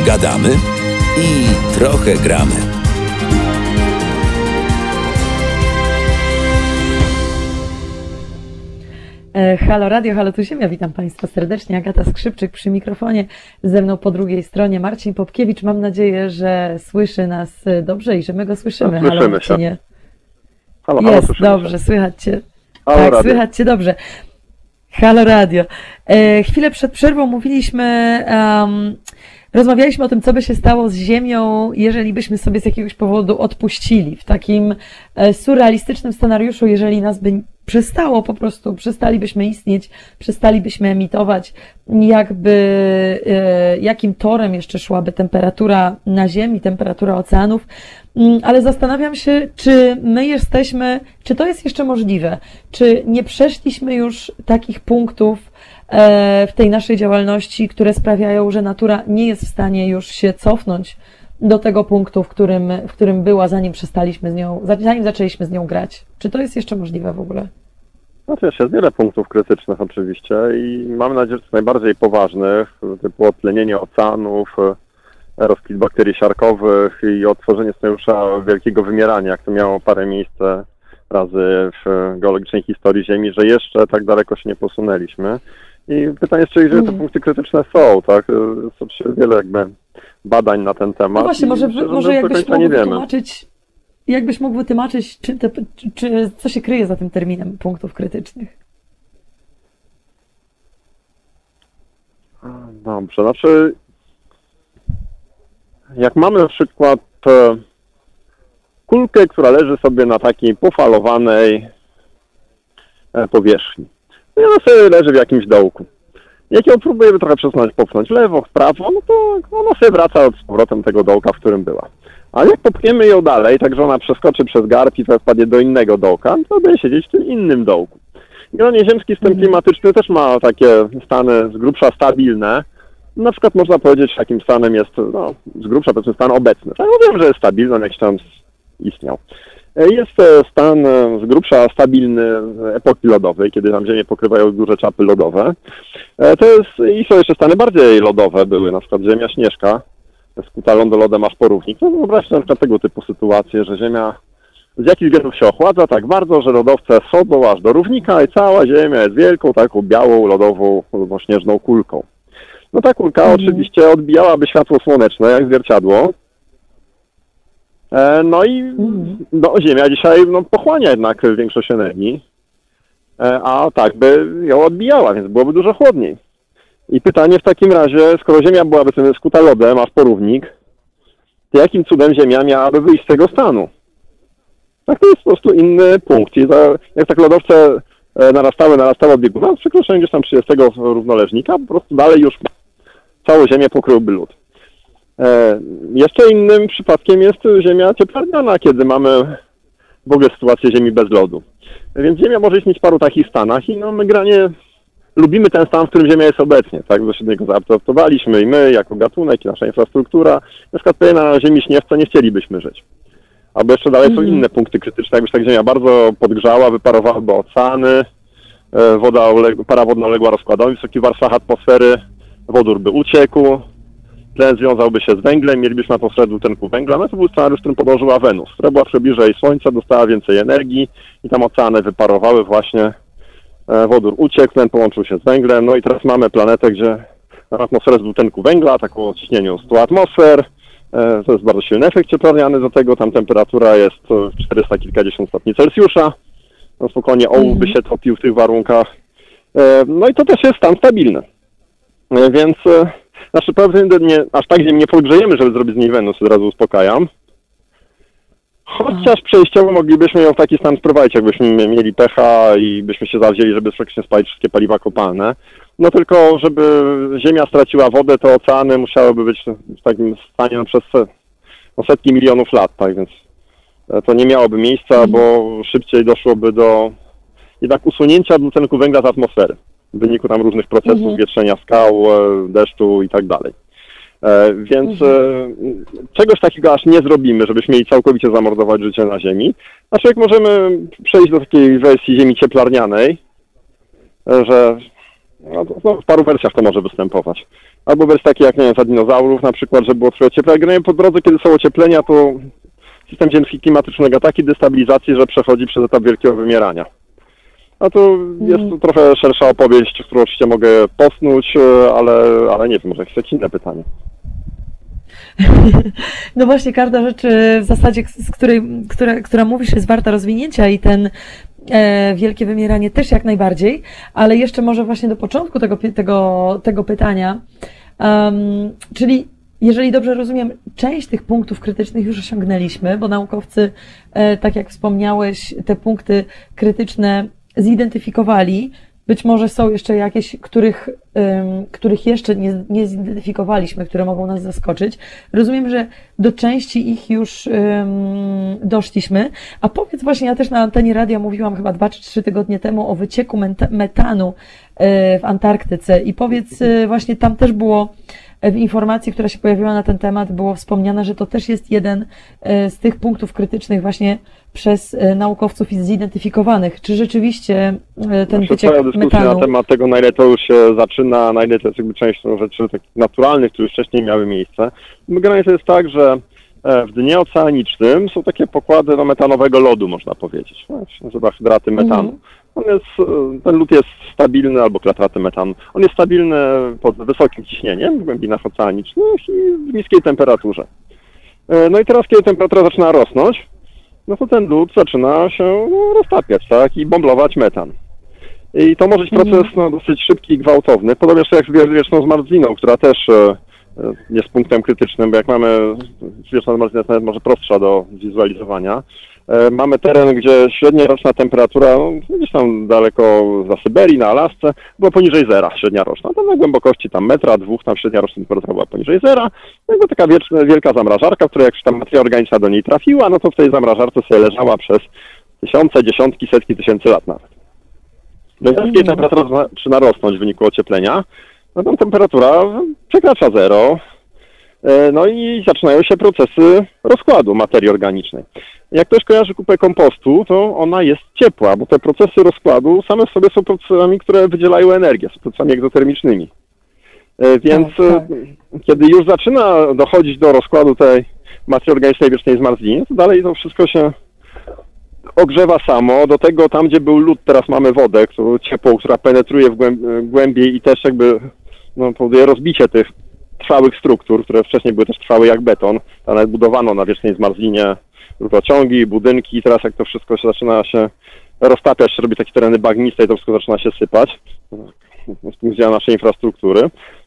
Gadamy i trochę gramy. Halo Radio, halo tu Ziemia, witam Państwa serdecznie. Agata Skrzypczyk przy mikrofonie, ze mną po drugiej stronie Marcin Popkiewicz. Mam nadzieję, że słyszy nas e, dobrze i że my go słyszymy. No, słyszymy halo, się. Marcinie. Halo, Jest, słyszymy się. dobrze, słychać Cię. Halo, tak, radio. słychać Cię dobrze. Halo Radio. E, chwilę przed przerwą mówiliśmy, em, rozmawialiśmy o tym, co by się stało z Ziemią, jeżeli byśmy sobie z jakiegoś powodu odpuścili. W takim e, surrealistycznym scenariuszu, jeżeli nas by przestało po prostu, przestalibyśmy istnieć, przestalibyśmy emitować, jakby, e, jakim torem jeszcze szłaby temperatura na Ziemi, temperatura oceanów. Mm, Ale zastanawiam się, czy my jesteśmy, czy to jest jeszcze możliwe? Czy nie przeszliśmy już takich punktów e, w tej naszej działalności, które sprawiają, że natura nie jest w stanie już się cofnąć do tego punktu, w którym, w którym była, zanim przestaliśmy z nią, zanim zaczęliśmy z nią grać? Czy to jest jeszcze możliwe w ogóle? Znaczy jeszcze jest wiele punktów krytycznych oczywiście i mam nadzieję, że z najbardziej poważnych, typu odtlenienie oceanów, e, rozkwit bakterii siarkowych i otworzenie scenariusza wielkiego wymierania, jak to miało parę miejsce razy w geologicznej historii Ziemi, że jeszcze tak daleko się nie posunęliśmy. I pytanie jest, czy te Mhm. punkty krytyczne są, tak? Jest oczywiście wiele jakby badań na ten temat. No właśnie, może, może jakbyś mógł wytłumaczyć, jakbyś mógł wytłumaczyć, czy te, czy, czy, co się kryje za tym terminem punktów krytycznych? Dobrze, znaczy jak mamy na przykład e, kulkę, która leży sobie na takiej pofalowanej e, powierzchni. I ona sobie leży w jakimś dołku. Jak ją próbujemy trochę przesunąć, popchnąć lewo, w prawo, no to ona sobie wraca z powrotem tego dołka, w którym była. Ale jak popchniemy ją dalej, tak że ona przeskoczy przez garb i wpadnie do innego dołka, to będzie siedzieć w tym innym dołku. Generalnie ziemski system klimatyczny też ma takie stany z grubsza stabilne. Na przykład można powiedzieć, jakim stanem jest, no, z grubsza powiedzmy stan obecny. Tak, no wiem, że jest stabilny, on jakiś tam istniał. E, Jest e, stan e, z grubsza stabilny epoki lodowej, kiedy tam Ziemię pokrywają duże czapy lodowe. To jest, i są jeszcze stany bardziej lodowe były, na przykład Ziemia Śnieżka, skuta lądolodem aż porównik. No wyobraźcie na przykład tego typu sytuację, że Ziemia z jakichś względów się ochładza tak bardzo, że lodowce schodzą aż do równika i cała Ziemia jest wielką, taką białą, lodową, śnieżną kulką. No ta kulka Mhm. oczywiście odbijałaby światło słoneczne jak zwierciadło. E, No i Mhm. no, Ziemia dzisiaj no, pochłania jednak większość energii, e, a tak by ją odbijała, więc byłoby dużo chłodniej. I pytanie w takim razie, skoro Ziemia byłaby sobie skuta lodem, aż porównik, to jakim cudem Ziemia miałaby wyjść z tego stanu? Tak, to jest po prostu inny punkt. I jak tak lodowce e, narastały, narastały od bieguna, z przekroczeniem gdzieś tam 30 równoleżnika, po prostu dalej już całą Ziemię pokryłby lód. E, jeszcze innym przypadkiem jest Ziemia cieplarniana, kiedy mamy w ogóle sytuację Ziemi bez lodu. Więc Ziemia może istnieć w paru takich stanach i no my granie lubimy ten stan, w którym Ziemia jest obecnie, tak? Do zaadaptowaliśmy i my, jako gatunek, i nasza infrastruktura. Na przykład tutaj na Ziemi śniewce nie chcielibyśmy żyć. Albo jeszcze dalej są inne punkty krytyczne, jakby się tak Ziemia bardzo podgrzała, wyparowałyby oceany, e, woda para wodna uległa rozkładowi w wysokich warstwach atmosfery, wodór by uciekł, tlen związałby się z węglem, mielibyśmy atmosferę dwutlenku węgla, no to był scenariusz, którym podążyła Wenus, która była trochę bliżej Słońca, dostała więcej energii i tam oceany wyparowały właśnie, wodór uciekł, tlen połączył się z węglem, no i teraz mamy planetę, gdzie mamy atmosferę z dwutlenku węgla, taką o ciśnieniu 100 atmosfer, e, to jest bardzo silny efekt cieplarniany do tego, tam temperatura jest e, 400 kilkadziesiąt stopni Celsjusza, no spokojnie ołów by się topił w tych warunkach, E, no i to też jest stan stabilny. E, Więc e, znaczy pewnie nie, aż tak nie podgrzejemy, żeby zrobić z niej Wenus, od razu uspokajam. Chociaż przejściowo moglibyśmy ją w taki stan sprowadzić, jakbyśmy mieli pecha i byśmy się zawzięli, żeby faktycznie spalić wszystkie paliwa kopalne. No tylko, żeby Ziemia straciła wodę, to oceany musiałyby być w takim stanie no, przez no, setki milionów lat, tak więc e, to nie miałoby miejsca, bo szybciej doszłoby do jednak usunięcia dwutlenku węgla z atmosfery w wyniku tam różnych procesów, Mhm. wietrzenia skał, e, deszczu i tak dalej. E, Więc e, czegoś takiego aż nie zrobimy, żebyśmy mieli całkowicie zamordować życie na Ziemi. Jak możemy przejść do takiej wersji Ziemi cieplarnianej, e, że no, w paru wersjach to może występować. Albo wersje takie jak nie wiem, za dinozaurów na przykład, że było trochę cieplej. Generalnie po drodze, kiedy są ocieplenia, to system ziemski klimatyczny ulega takiej destabilizacji, że przechodzi przez etap wielkiego wymierania. A to jest to trochę szersza opowieść, którą oczywiście mogę posnuć, e, ale, ale nie wiem, może jakieś inne pytanie. No właśnie, każda rzecz e, w zasadzie, z której, która, która mówisz, jest warta rozwinięcia i ten e, wielkie wymieranie też jak najbardziej, ale jeszcze może właśnie do początku tego, tego, tego pytania, Em, czyli jeżeli dobrze rozumiem, część tych punktów krytycznych już osiągnęliśmy, bo naukowcy, e, tak jak wspomniałeś, te punkty krytyczne zidentyfikowali. Być może są jeszcze jakieś, których, em, których jeszcze nie, nie zidentyfikowaliśmy, które mogą nas zaskoczyć. Rozumiem, że do części ich już em, doszliśmy. A powiedz właśnie, ja też na antenie radia mówiłam chyba dwa czy trzy tygodnie temu o wycieku metanu e, w Antarktyce i powiedz, e, właśnie tam też było w informacji, która się pojawiła na ten temat, było wspomniane, że to też jest jeden e, z tych punktów krytycznych właśnie przez e, naukowców zidentyfikowanych. Czy rzeczywiście e, ten Znaczy, wyciek dyskusja metanu... na temat tego, na ile to już się zaczyna, na ile to jest jakby częścią rzeczy takich naturalnych, które już wcześniej miały miejsce. Generalnie to jest tak, że w dnie oceanicznym są takie pokłady no, metanowego lodu, można powiedzieć. No, się nazywa hydraty metanu. Mhm. On jest, e, ten lód jest stabilny, albo klatraty metanu. On jest stabilny pod wysokim ciśnieniem w głębinach oceanicznych i w niskiej temperaturze. E, No i teraz, kiedy temperatura zaczyna rosnąć, no to ten lód zaczyna się roztapiać, tak, i bomblować metan. I to może być proces no, dosyć szybki i gwałtowny, podobnie jak z wieczną zmarzliną, która też e, jest punktem krytycznym, bo jak mamy wieczna zmarzlina jest nawet może prostsza do wizualizowania. E, Mamy teren, gdzie średnia roczna temperatura, no, gdzieś tam daleko za Syberii, na Alasce, była poniżej zera średnia roczna. Tam na głębokości tam metra, dwóch, tam średnia roczna temperatura była poniżej zera. Jakby taka wieczna, wielka zamrażarka, w której jak tam materia organiczna do niej trafiła, no to w tej zamrażarce sobie leżała przez tysiące, dziesiątki, setki tysięcy lat nawet. No i teraz, kiedy temperatura zaczyna rosnąć w wyniku ocieplenia, no tam temperatura przekracza zero, no i zaczynają się procesy rozkładu materii organicznej. Jak ktoś kojarzy kupę kompostu, to ona jest ciepła, bo te procesy rozkładu same w sobie są procesami, które wydzielają energię, są procesami egzotermicznymi. E, Więc Tak, tak. e, kiedy już zaczyna dochodzić do rozkładu tej materii organicznej wiecznej zmarzliny, to dalej to wszystko się ogrzewa samo. Do tego tam, gdzie był lód, teraz mamy wodę, którą, ciepłą, która penetruje w głęb- głębiej i też jakby no, powoduje rozbicie tych trwałych struktur, które wcześniej były też trwałe jak beton. Tam nawet budowano na wiecznej zmarzlinie rurociągi, budynki i teraz jak to wszystko się zaczyna się roztapiać, się robi takie tereny bagniste i to wszystko zaczyna się sypać. Z punktu widzenia naszej infrastruktury.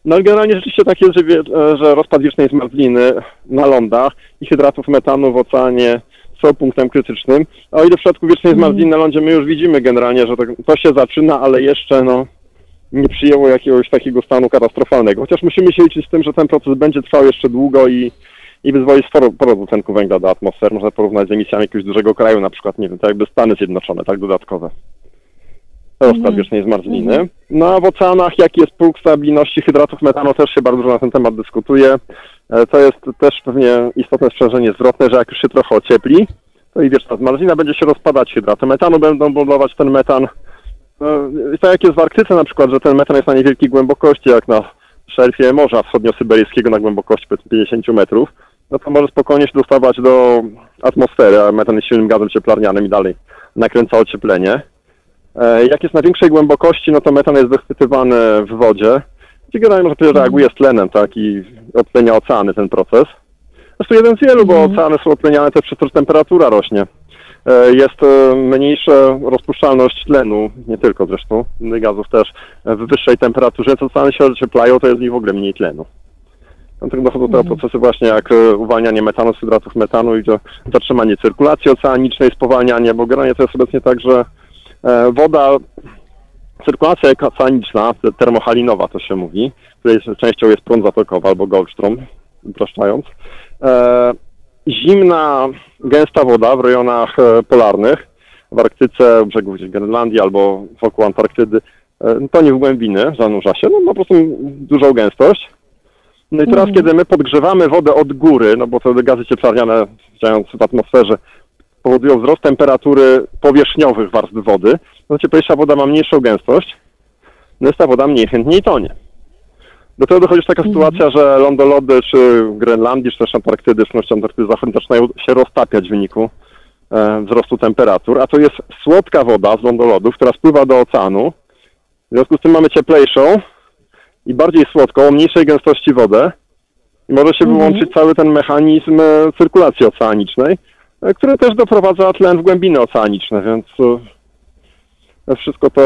No ale generalnie rzeczywiście tak jest, że, wie- że rozpad wiecznej zmarzliny na lądach i hydratów metanu w oceanie są punktem krytycznym. A o ile w przypadku wiecznej zmarzliny na lądzie my już widzimy generalnie, że to, to się zaczyna, ale jeszcze no, nie przyjęło jakiegoś takiego stanu katastrofalnego. Chociaż musimy się liczyć z tym, że ten proces będzie trwał jeszcze długo i, i wyzwoli sporo, sporo dwutlenku węgla do atmosfery. Można porównać z emisjami jakiegoś dużego kraju, na przykład, nie wiem, tak jakby Stany Zjednoczone, tak dodatkowe. Rozkład wiecznej zmarzliny. No a w oceanach jaki jest próg stabilności hydratów metanu też się bardzo dużo na ten temat dyskutuje. E, To jest też pewnie istotne sprzężenie zwrotne, że jak już się trochę ociepli, to i wieczna zmarzlina będzie się rozpadać, hydraty metanu będą bombować ten metan. No, i tak jak jest w Arktyce na przykład, że ten metan jest na niewielkiej głębokości, jak na szelfie Morza Wschodnio-Syberyjskiego na głębokości powiedzmy 50 metrów, no to może spokojnie się dostawać do atmosfery, a metan jest silnym gazem cieplarnianym i dalej nakręca ocieplenie. E, Jak jest na większej głębokości, no to metan jest wychwytywany w wodzie, gdzie generalnie może powiedzieć, że reaguje z tlenem, tak, i odtlenia oceany ten proces. Zresztą jeden z wielu, bo oceany są odtleniane też przez to, że temperatura rośnie. E, Jest e, mniejsza rozpuszczalność tlenu, nie tylko zresztą, innych gazów też, e, w wyższej temperaturze, więc oceany się ocieplają, to jest w nich w ogóle mniej tlenu. Dlatego dochodzą te procesy właśnie jak uwalnianie metanu z hydratów metanu i zatrzymanie cyrkulacji oceanicznej, spowalnianie, bo generalnie to jest obecnie tak, że woda, cyrkulacja oceaniczna, te- termochalinowa to się mówi, której częścią jest prąd zatokowy albo Goldstrom, upraszczając, zimna, gęsta woda w rejonach e, polarnych, w Arktyce, u brzegów Grenlandii albo wokół Antarktydy, e, to nie w głębiny, zanurza się, no ma po prostu dużą gęstość. No i teraz, kiedy my podgrzewamy wodę od góry, no bo te gazy cieplarniane działając w atmosferze powodują wzrost temperatury powierzchniowych warstw wody, no cieplejsza woda ma mniejszą gęstość, no jest ta woda mniej chętniej tonie. Do tego dochodzi taka sytuacja, że lądolody czy Grenlandii, czy też Antarktydy, szczególności Antarktydy Zachodniej zaczynają się roztapiać w wyniku e, wzrostu temperatur, a to jest słodka woda z lądolodów, która spływa do oceanu. W związku z tym mamy cieplejszą i bardziej słodką, o mniejszej gęstości wodę. I może się wyłączyć cały ten mechanizm e, cyrkulacji oceanicznej, e, który też doprowadza tlen w głębiny oceaniczne, więc e, wszystko to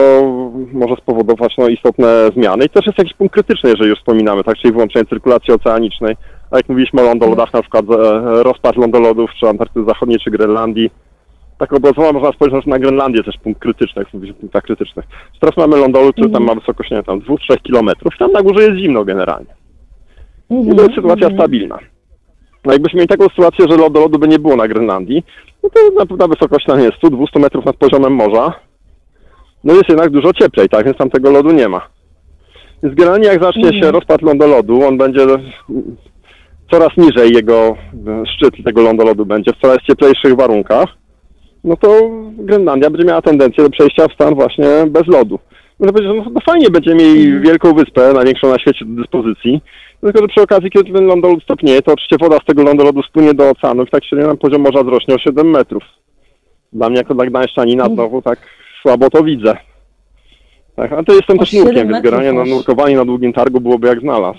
może spowodować no, istotne zmiany. I też jest jakiś punkt krytyczny, jeżeli już wspominamy, tak, czyli wyłączenie cyrkulacji oceanicznej. A jak mówiliśmy o lądolodach, na przykład e, rozpad lądolodów, czy Antarktydy Zachodniej, czy Grenlandii, tak obrazowo można spojrzeć na Grenlandię też punkt krytyczny, o punktach krytycznych. Teraz mamy lądolód, który tam ma wysokość, nie wiem, tam 2-3 kilometrów, tam na górze jest zimno generalnie. I to jest sytuacja stabilna. No jakbyśmy mieli taką sytuację, że lodolodu by nie było na Grenlandii, no to na, na wysokości tam jest 100-200 metrów nad poziomem morza, no jest jednak dużo cieplej, tak, więc tam tego lodu nie ma. Więc generalnie jak zacznie się rozpad lądolodu, on będzie coraz niżej jego szczyt tego lądolodu będzie w coraz cieplejszych warunkach, no to Grenlandia będzie miała tendencję do przejścia w stan właśnie bez lodu. Powiedzieć, że no, no fajnie, będziemy mieli wielką wyspę, największą na świecie do dyspozycji, tylko że przy okazji, kiedy ten lądolód stopnieje, to oczywiście woda z tego lądolodu spłynie do oceanu i tak średnio nam poziom morza wzrośnie o 7 metrów. Dla mnie jako dla Gdańszczanina znowu tak słabo to widzę. Tak, a to jestem też 7 nurkiem, więc no, aż. nurkowanie na długim targu byłoby jak znalazł.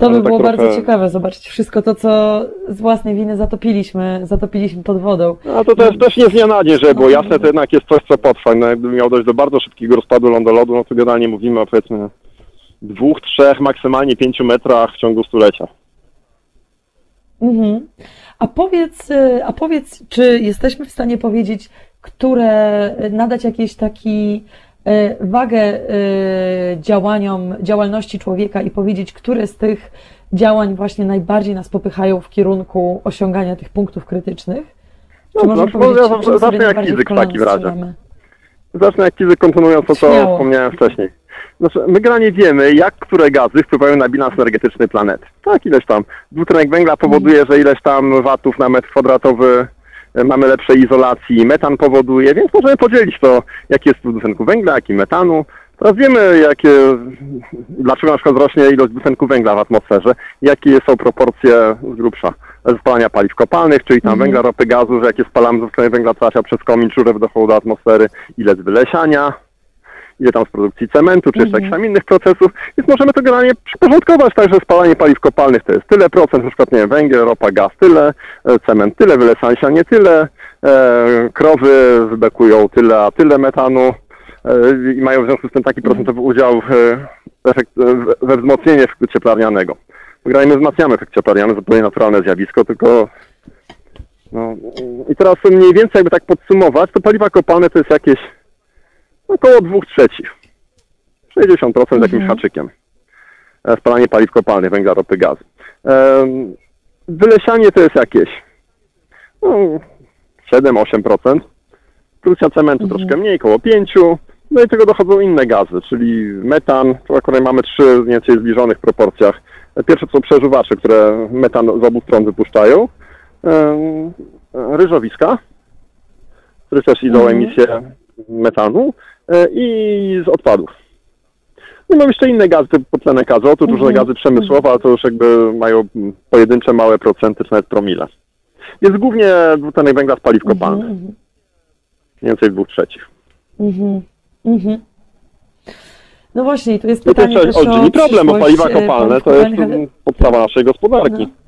To by tak było trochę- bardzo ciekawe, zobaczyć wszystko to, co z własnej winy zatopiliśmy, zatopiliśmy pod wodą. No to też, też nie z dnia na dzień, żeby było jasne, to jednak jest coś, co potrwa. No, jakby miał dojść do bardzo szybkiego rozpadu lądolodu, no to generalnie mówimy o powiedzmy dwóch, trzech, maksymalnie pięciu metrach w ciągu stulecia. Mhm. A powiedz, y, a powiedz, czy jesteśmy w stanie powiedzieć, które y, nadać jakiś taki y, wagę y, działaniom, działalności człowieka i powiedzieć, które z tych działań właśnie najbardziej nas popychają w kierunku osiągania tych punktów krytycznych? Czy No, możemy no, powiedzieć, ja zacznę jak fizyk w takim razie. strzelamy? Zacznę jak fizyk, kontynuując to, co Śmiało. wspomniałem wcześniej. Znaczy, my generalnie wiemy, jak które gazy wpływają na bilans energetyczny planety. Tak, ileś tam. Dwutlenek węgla powoduje, że ileś tam watów na metr kwadratowy mamy lepszej izolacji, metan powoduje, więc możemy podzielić to, jaki jest wpływ dwutlenku węgla, jaki metanu. Teraz wiemy, jakie, dlaczego na przykład rośnie ilość dwutlenku węgla w atmosferze, jakie są proporcje z grubsza. Spalania paliw kopalnych, czyli tam węgla, ropy, gazu, że jak je spalamy, dwutlenek węgla trafia przez komin rurę wydechową do atmosfery, ile z wylesiania, ile tam z produkcji cementu, czy jeszcze jakichś tam innych procesów, więc możemy to generalnie przyporządkować tak, że spalanie paliw kopalnych to jest tyle procent, na przykład, nie wiem, węgiel, ropa, gaz tyle, e, cement tyle, wylesiania nie tyle, e, krowy wydekują tyle, a tyle metanu e, i mają w związku z tym taki procentowy udział w, efekt, we wzmocnieniu efektu cieplarnianego. Generalnie my wzmacniamy efekt cieplarniany, to zupełnie naturalne zjawisko, tylko no, i teraz mniej więcej jakby tak podsumować, to paliwa kopalne to jest jakieś około 2 trzecich. 60% z jakimś haczykiem. E, Spalanie paliw kopalnych, węgla, ropy, gazu. Em, Wylesianie to jest jakieś no, 7-8%. Produkcja cementu troszkę mniej, około 5%. No i do tego dochodzą inne gazy, czyli metan, tu akurat mamy trzy mniej więcej zbliżonych proporcjach. Pierwsze to są przeżuwacze, które metan z obu stron wypuszczają. Em, Ryżowiska, które też idą emisję metanu e, i z odpadów. No mamy jeszcze inne gazy, typu tlenek azotu, różne gazy przemysłowe, ale to już jakby mają pojedyncze małe procenty, czy nawet promile. Jest głównie dwutlenek węgla z paliw kopalnych. Mniej więcej dwóch trzecich. Mhm. Mhm. No właśnie, tu jest No to pytanie jest też o problem, bo paliwa e, kopalne to jest kopalnych, podstawa naszej gospodarki. No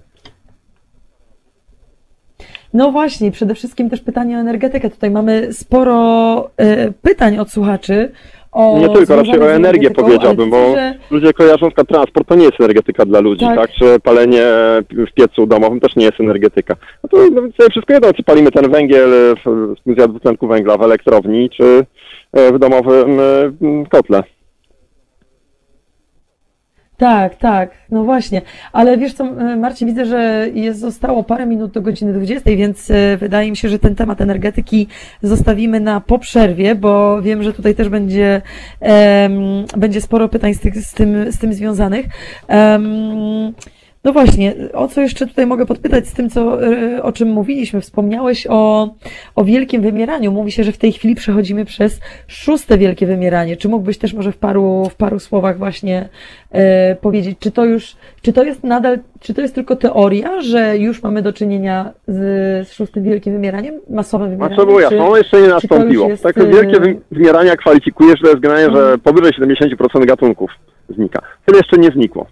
właśnie, przede wszystkim też pytanie o energetykę. Tutaj mamy sporo e, pytań od słuchaczy. O Nie tylko, raczej o energię powiedziałbym, bo że- ludzie kojarzą, że transport to nie jest energetyka dla ludzi, Tak. tak? Czy palenie w piecu domowym też nie jest energetyka. No to no, wszystko jedno, czy palimy ten węgiel w z dwutlenku węgla w elektrowni, czy e, w domowym e, kotle. Tak, tak, no właśnie. Ale wiesz co, e, Marcin, widzę, że jest, zostało parę minut do godziny 20, więc e, wydaje mi się, że ten temat energetyki zostawimy na po przerwie, bo wiem, że tutaj też będzie, em, będzie sporo pytań z, tych, z, tym, z tym związanych. Em, no właśnie, o co jeszcze tutaj mogę podpytać z tym, co, e, o czym mówiliśmy? Wspomniałeś o, o wielkim wymieraniu. Mówi się, że w tej chwili przechodzimy przez szóste wielkie wymieranie. Czy mógłbyś też może w paru, w paru słowach właśnie e, powiedzieć, czy to już, czy to jest nadal, czy to jest tylko teoria, że już mamy do czynienia z, z szóstym wielkim wymieraniem, masowym wymieraniem? czy- jasno, ono jeszcze nie nastąpiło. jest, Tak e, wielkie wy- wymierania kwalifikuje, że to jest generalnie, że powyżej 70% gatunków znika. Tyle jeszcze nie znikło.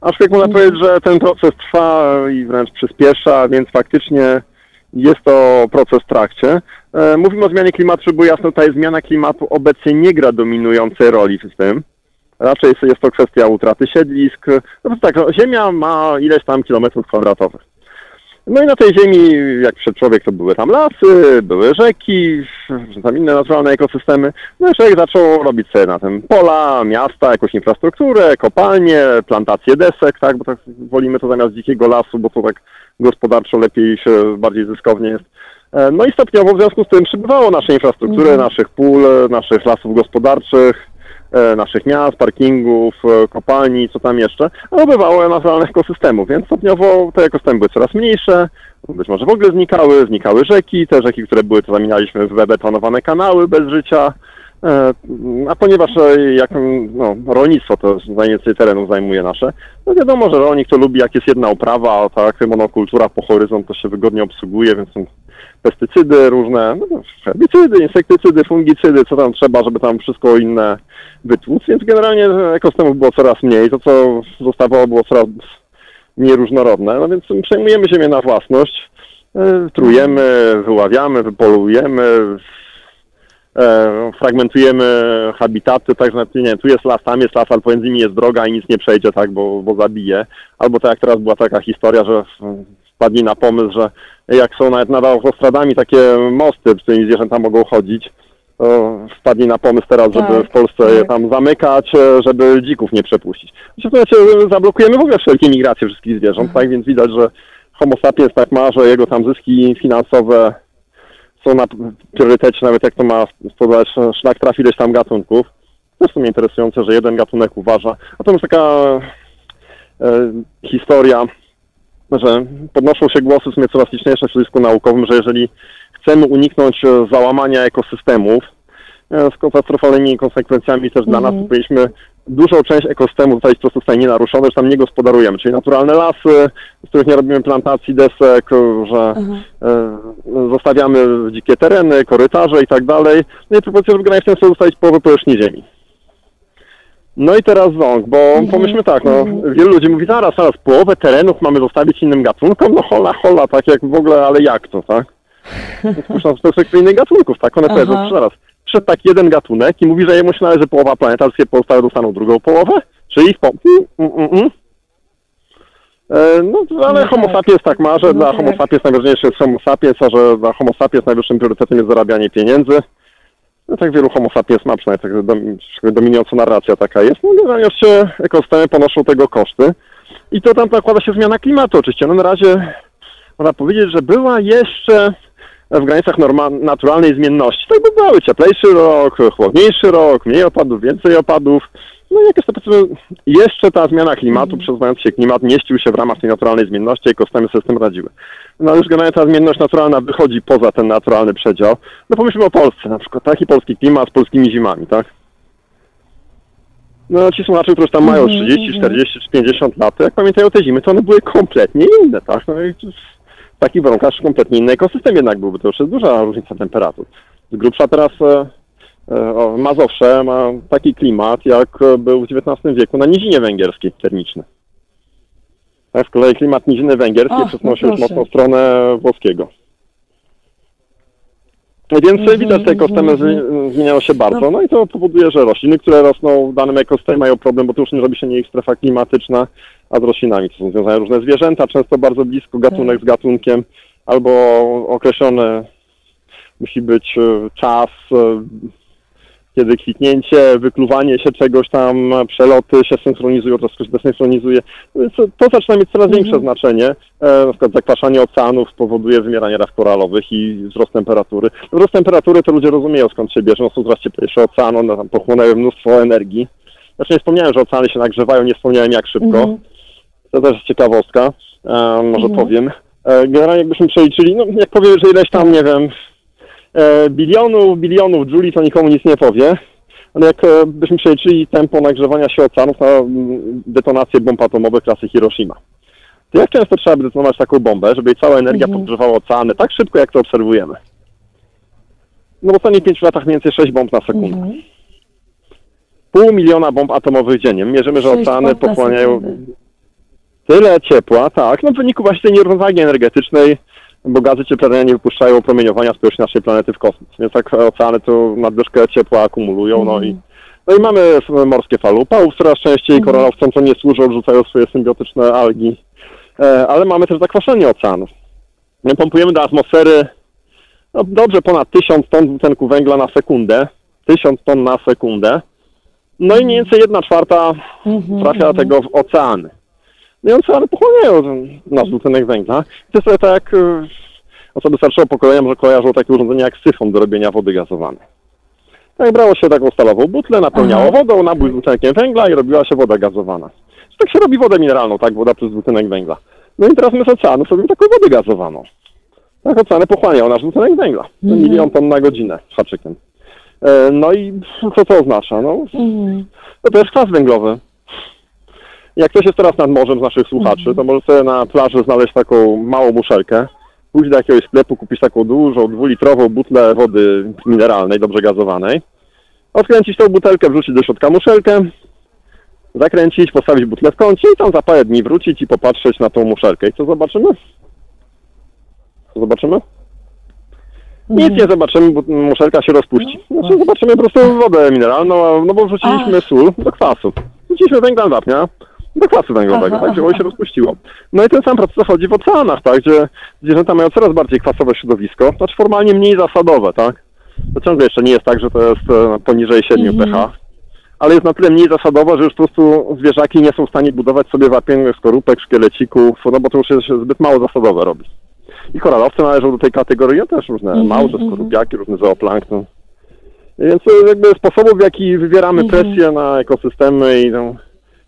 Aczkolwiek można Mhm. powiedzieć, że ten proces trwa i wręcz przyspiesza, więc faktycznie jest to proces w trakcie. E, Mówimy o zmianie klimatu, żeby było jasne, tutaj zmiana klimatu obecnie nie gra dominującej roli w tym. Raczej jest- to kwestia utraty siedlisk. No tak, no, Ziemia ma ileś tam kilometrów kwadratowych. No i na tej ziemi, jak przed człowiek, to były tam lasy, były rzeki, tam inne naturalne ekosystemy. No i człowiek zaczął robić sobie na tym pola, miasta, jakąś infrastrukturę, kopalnie, plantacje desek, tak, bo tak wolimy to zamiast dzikiego lasu, bo to tak gospodarczo lepiej się, bardziej zyskownie jest. E, No i stopniowo w związku z tym przybywało naszej infrastruktury, naszych pól, naszych lasów gospodarczych, naszych miast, parkingów, e, kopalni, co tam jeszcze, a bywało naturalnych ekosystemów, więc stopniowo te ekosystemy były coraz mniejsze, być może w ogóle znikały, znikały rzeki, te rzeki, które były, to zamienialiśmy w betonowane kanały bez życia, e, a ponieważ e, jak no, rolnictwo to najwięcej terenów zajmuje nasze, no wiadomo, że rolnik to lubi jak jest jedna uprawa, a tak monokultura po horyzont to się wygodnie obsługuje, więc pestycydy różne, no, herbicydy, insektycydy, fungicydy, co tam trzeba, żeby tam wszystko inne wytłuc, więc generalnie ekosystemów było coraz mniej, to co zostawało było coraz mniej różnorodne, no więc przejmujemy ziemię na własność, e, trujemy, wyławiamy, wypolujemy, e, fragmentujemy habitaty, także nie tu jest las, tam jest las, ale pomiędzy nimi jest droga i nic nie przejdzie, tak, bo, bo zabije. Albo tak jak teraz była taka historia, że wpadli na pomysł, że jak są nawet nad autostradami takie mosty, z którymi zwierzęta mogą chodzić, to wpadli na pomysł teraz, żeby Tak, w Polsce je tak. tam zamykać, e, żeby dzików nie przepuścić. Znaczy, zablokujemy w ogóle wszelkie migracje wszystkich zwierząt, tak, więc widać, że homo sapiens tak ma, że jego tam zyski finansowe są na priorytecie, nawet jak to ma spowodować, że szlak trafi ileś tam gatunków. To jest w sumie interesujące, że jeden gatunek uważa. A to jest taka e, historia, że podnoszą się głosy w sumie coraz liczniejsze w środowisku naukowym, że jeżeli chcemy uniknąć e, załamania ekosystemów e, z katastrofalnymi konsekwencjami też dla nas, to powinniśmy dużą część ekosystemu zostawić po prostu stanie nienaruszone, że tam nie gospodarujemy, czyli naturalne lasy, z których nie robimy plantacji desek, że e, zostawiamy dzikie tereny, korytarze i tak dalej. No i propozycja, żeby granicznie zostawić połowę powierzchni ziemi. No i teraz ząg, bo pomyślmy tak, no, wielu ludzi mówi, zaraz, zaraz, połowę terenów mamy zostawić innym gatunkom, no hola, hola, tak jak w ogóle, ale jak to, tak? Spójrzmy z perspektywy innych gatunków, tak? One powiedzą, zaraz, przyszedł tak jeden gatunek i mówi, że jemu się należy połowa planety, a wszystkie pozostałe dostaną drugą połowę? Czyli w po... Mm, mm, mm. E, No, ale No homo tak. sapiens tak ma, że No dla tak. homo sapiens najważniejszy jest homo sapiens, a że dla homo sapiens najwyższym priorytetem jest zarabianie pieniędzy. No tak wielu homo sapiens ma, przynajmniej tak dom, dominująca narracja taka jest. No generalnie oczywiście ekosystemy ponoszą tego koszty. I to tam nakłada się zmiana klimatu oczywiście. No na razie można powiedzieć, że była jeszcze w granicach norma- naturalnej zmienności. Tak by były cieplejszy rok, chłodniejszy rok, mniej opadów, więcej opadów. No i jakieś to powiedzmy, jeszcze ta zmiana klimatu, przesuwający się klimat mieścił się w ramach tej naturalnej zmienności, ekosystemy sobie z tym radziły. No ale już generalnie ta zmienność naturalna wychodzi poza ten naturalny przedział. No pomyślmy o Polsce na przykład, taki polski klimat z polskimi zimami, tak? No ci słuchacze, którzy tam mają 30, 40 czy 50 lat, to jak pamiętają te zimy, to one były kompletnie inne, tak? No i w takich warunkach kompletnie inny ekosystem jednak byłby, to już jest duża różnica temperatur. Z grubsza teraz e, Mazowsze ma taki klimat, jak e, był w XIX wieku na nizinie węgierskiej termiczny. A z kolei klimat niziny węgierskiej przesunął no się już proszę. mocno w stronę włoskiego. No Więc Mhm, widać, że te ekosystemy mhm. zmi- zmieniają się bardzo, no i to powoduje, że rośliny, które rosną w danym ekosystemie mają problem, bo to już nie robi się nie ich strefa klimatyczna, a z roślinami to są związane różne zwierzęta, często bardzo blisko gatunek z gatunkiem, albo określony musi być e, czas, e, kiedy kwitnięcie, wykluwanie się czegoś tam, przeloty się synchronizują, to wszystko się desynchronizuje. To zaczyna mieć coraz większe znaczenie. E, na przykład zakwaszanie oceanów spowoduje wymieranie raf koralowych i wzrost temperatury. Wzrost temperatury to ludzie rozumieją skąd się bierze, no są coraz cieplejsze oceany, one tam pochłonęły mnóstwo energii. Znaczy nie wspomniałem, że oceany się nagrzewają, nie wspomniałem jak szybko. Mhm. To też jest ciekawostka, e, może powiem. E, generalnie jakbyśmy przeliczyli, no jak powiem, że ileś tam, nie wiem, bilionów, bilionów Juli, to nikomu nic nie powie. Ale jak e, byśmy przeliczyli tempo nagrzewania się oceanów na mm, detonację bomb atomowych klasy Hiroshima. To jak często trzeba by detonować taką bombę, żeby jej cała energia podgrzewała oceany tak szybko, jak to obserwujemy? No w ostatnich pięciu latach mniej więcej 6 bomb na sekundę. Mhm. Pół miliona bomb atomowych dziennie. Mierzymy, że oceany pochłaniają tyle ciepła, tak, no w wyniku właśnie tej nierównowagi energetycznej, bo gazy cieplarniane nie wypuszczają promieniowania z powierzchni naszej planety w kosmos. Więc tak oceany tu nadwyżkę ciepła akumulują, no i no i mamy morskie fale. Upałów coraz częściej, koralowcom to nie służą, rzucają swoje symbiotyczne algi, e, ale mamy też zakwaszenie oceanów. My pompujemy do atmosfery no, dobrze ponad 1000 ton dwutlenku węgla na sekundę, 1000 ton na sekundę, no i mniej więcej 1 czwarta trafia tego w oceany. No i oceany pochłaniają nasz dwutlenek węgla. To jest tak, e, osoby starszego pokolenia może kojarzą takie urządzenie jak syfon do robienia wody gazowanej. Tak brało się taką stalową butlę, napełniało Aha. wodą, nabój z dwutlenkiem węgla i robiła się woda gazowana. Tak się robi wodę mineralną, tak, woda plus dwutlenek węgla. No i teraz my z oceanu sobie taką wodę gazowaną. Tak, oceany pochłaniają nasz dwutlenek węgla. To Milion ton na godzinę z haczykiem. E, No i co to oznacza? No, Mhm. no to jest kwas węglowy. Jak ktoś jest teraz nad morzem z naszych słuchaczy, to może sobie na plaży znaleźć taką małą muszelkę, pójść do jakiegoś sklepu, kupić taką dużą, dwulitrową butlę wody mineralnej, dobrze gazowanej, odkręcić tą butelkę, wrzucić do środka muszelkę, zakręcić, postawić butlę w kącie i tam za parę dni wrócić i popatrzeć na tą muszelkę. I co zobaczymy? Co zobaczymy? Nic nie zobaczymy, bo muszelka się rozpuści. Znaczy zobaczymy po prostu wodę mineralną, no bo wrzuciliśmy sól do kwasu. Wrzuciliśmy węgla wapnia do kwasu węglowego, Aha, tak, się rozpuściło. No i ten sam proces zachodzi w oceanach, tak, gdzie zwierzęta mają coraz bardziej kwasowe środowisko, znaczy formalnie mniej zasadowe, tak. To ciągle jeszcze nie jest tak, że to jest e, poniżej 7 Mhm. pH, ale jest na tyle mniej zasadowe, że już po prostu zwierzaki nie są w stanie budować sobie wapiennych skorupek, szkielecików, no bo to już jest zbyt mało zasadowe robi. I koralowce należą do tej kategorii, a też różne Mhm, małże, mhm. skorupiaki, różny zooplankton. Więc jakby sposobów, w jaki wywieramy Mhm. presję na ekosystemy i tą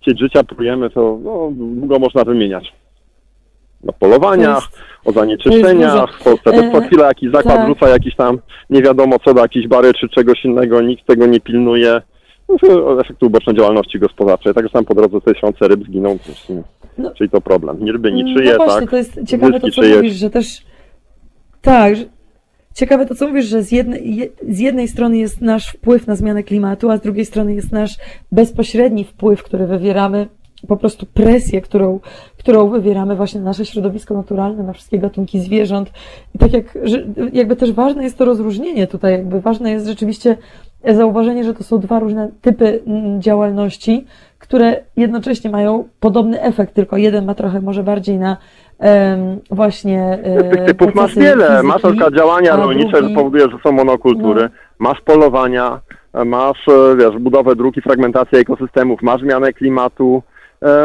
sieć życia prujemy, to no, długo można wymieniać. Na polowaniach, To o zanieczyszczeniach, jest w Polsce też co chwilę jakiś zakład tak. rzuca jakiś tam nie wiadomo co do jakiejś bary czy czegoś innego, nikt tego nie pilnuje. No, efekty uboczne działalności gospodarczej. Także tam po drodze tysiące ryb zginą, No. czyli to problem. Nie ryby niczyje, no właśnie, tak? to jest ciekawe to, co czyjeś. mówisz, że też tak. Ciekawe to, co mówisz, że z jednej, je- z jednej strony jest nasz wpływ na zmianę klimatu, a z drugiej strony jest nasz bezpośredni wpływ, który wywieramy, po prostu presję, którą, którą wywieramy właśnie na nasze środowisko naturalne, na wszystkie gatunki zwierząt. I tak jak, jakby też ważne jest to rozróżnienie tutaj, jakby ważne jest rzeczywiście zauważenie, że to są dwa różne typy mm, działalności, które jednocześnie mają podobny efekt, tylko jeden ma trochę może bardziej na em, właśnie e, Tych typów masz wiele. fizyki, Masz na działania rolnicze, drugi- że powoduje, że są monokultury. No. Masz polowania, e, masz e, wiesz, budowę dróg i fragmentację ekosystemów, masz zmianę klimatu.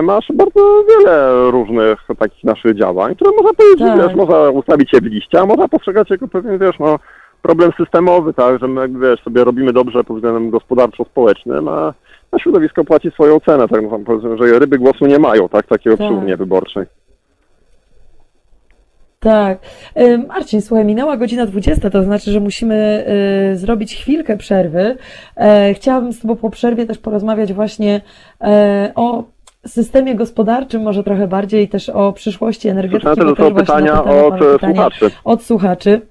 Masz bardzo wiele różnych takich naszych działań, które można powiedzieć, Tak. wiesz, można ustawić je w liście, a można postrzegać jako pewien, wiesz, no, problem systemowy, tak, że my, wiesz, sobie robimy dobrze pod względem gospodarczo-społecznym, a, a środowisko płaci swoją cenę, tak, no, że ryby głosu nie mają, tak, takiego Tak. urnie wyborczej. Tak. Marcin, słuchaj, minęła godzina 20, to znaczy, że musimy e, zrobić chwilkę przerwy. E, Chciałabym z Tobą po przerwie też porozmawiać właśnie e, o systemie gospodarczym, może trochę bardziej też o przyszłości energetyki. Słyszałem też, też pytania temat od e, pytania słuchaczy. Od słuchaczy.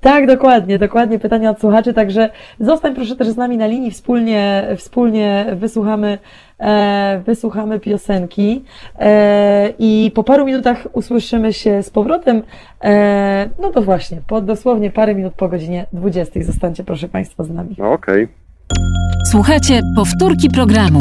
Tak, dokładnie, dokładnie pytania od słuchaczy, także zostań proszę też z nami na linii, wspólnie, wspólnie wysłuchamy, e, wysłuchamy piosenki e, i po paru minutach usłyszymy się z powrotem, e, no to właśnie, po dosłownie parę minut po godzinie 20. Zostańcie proszę Państwa z nami. No, Okej. Słuchajcie powtórki programu.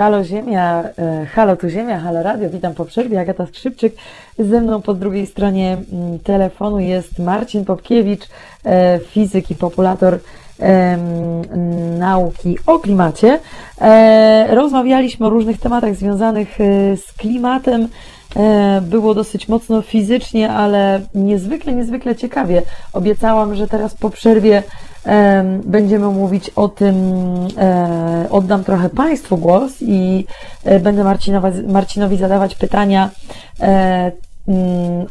Halo Ziemia, e, halo tu Ziemia, halo Radio, witam po przerwie, Agata Skrzypczyk. Ze mną po drugiej stronie mm, telefonu jest Marcin Popkiewicz, e, fizyk i populator nauki o klimacie. E, Rozmawialiśmy o różnych tematach związanych z klimatem. Było dosyć mocno fizycznie, ale niezwykle, niezwykle ciekawie. Obiecałam, że teraz po przerwie będziemy mówić o tym, e, oddam trochę Państwu głos i e, będę Marcinowi zadawać pytania e,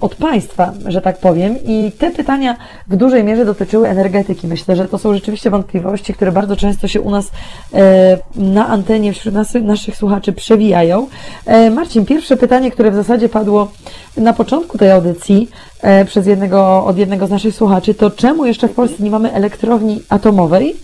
od Państwa, że tak powiem. I te pytania w dużej mierze dotyczyły energetyki. Myślę, że to są rzeczywiście wątpliwości, które bardzo często się u nas e, na antenie wśród nas, naszych słuchaczy przewijają. E, Marcin, pierwsze pytanie, które w zasadzie padło na początku tej audycji e, przez jednego, od jednego z naszych słuchaczy, to czemu jeszcze w Polsce nie mamy elektrowni atomowej?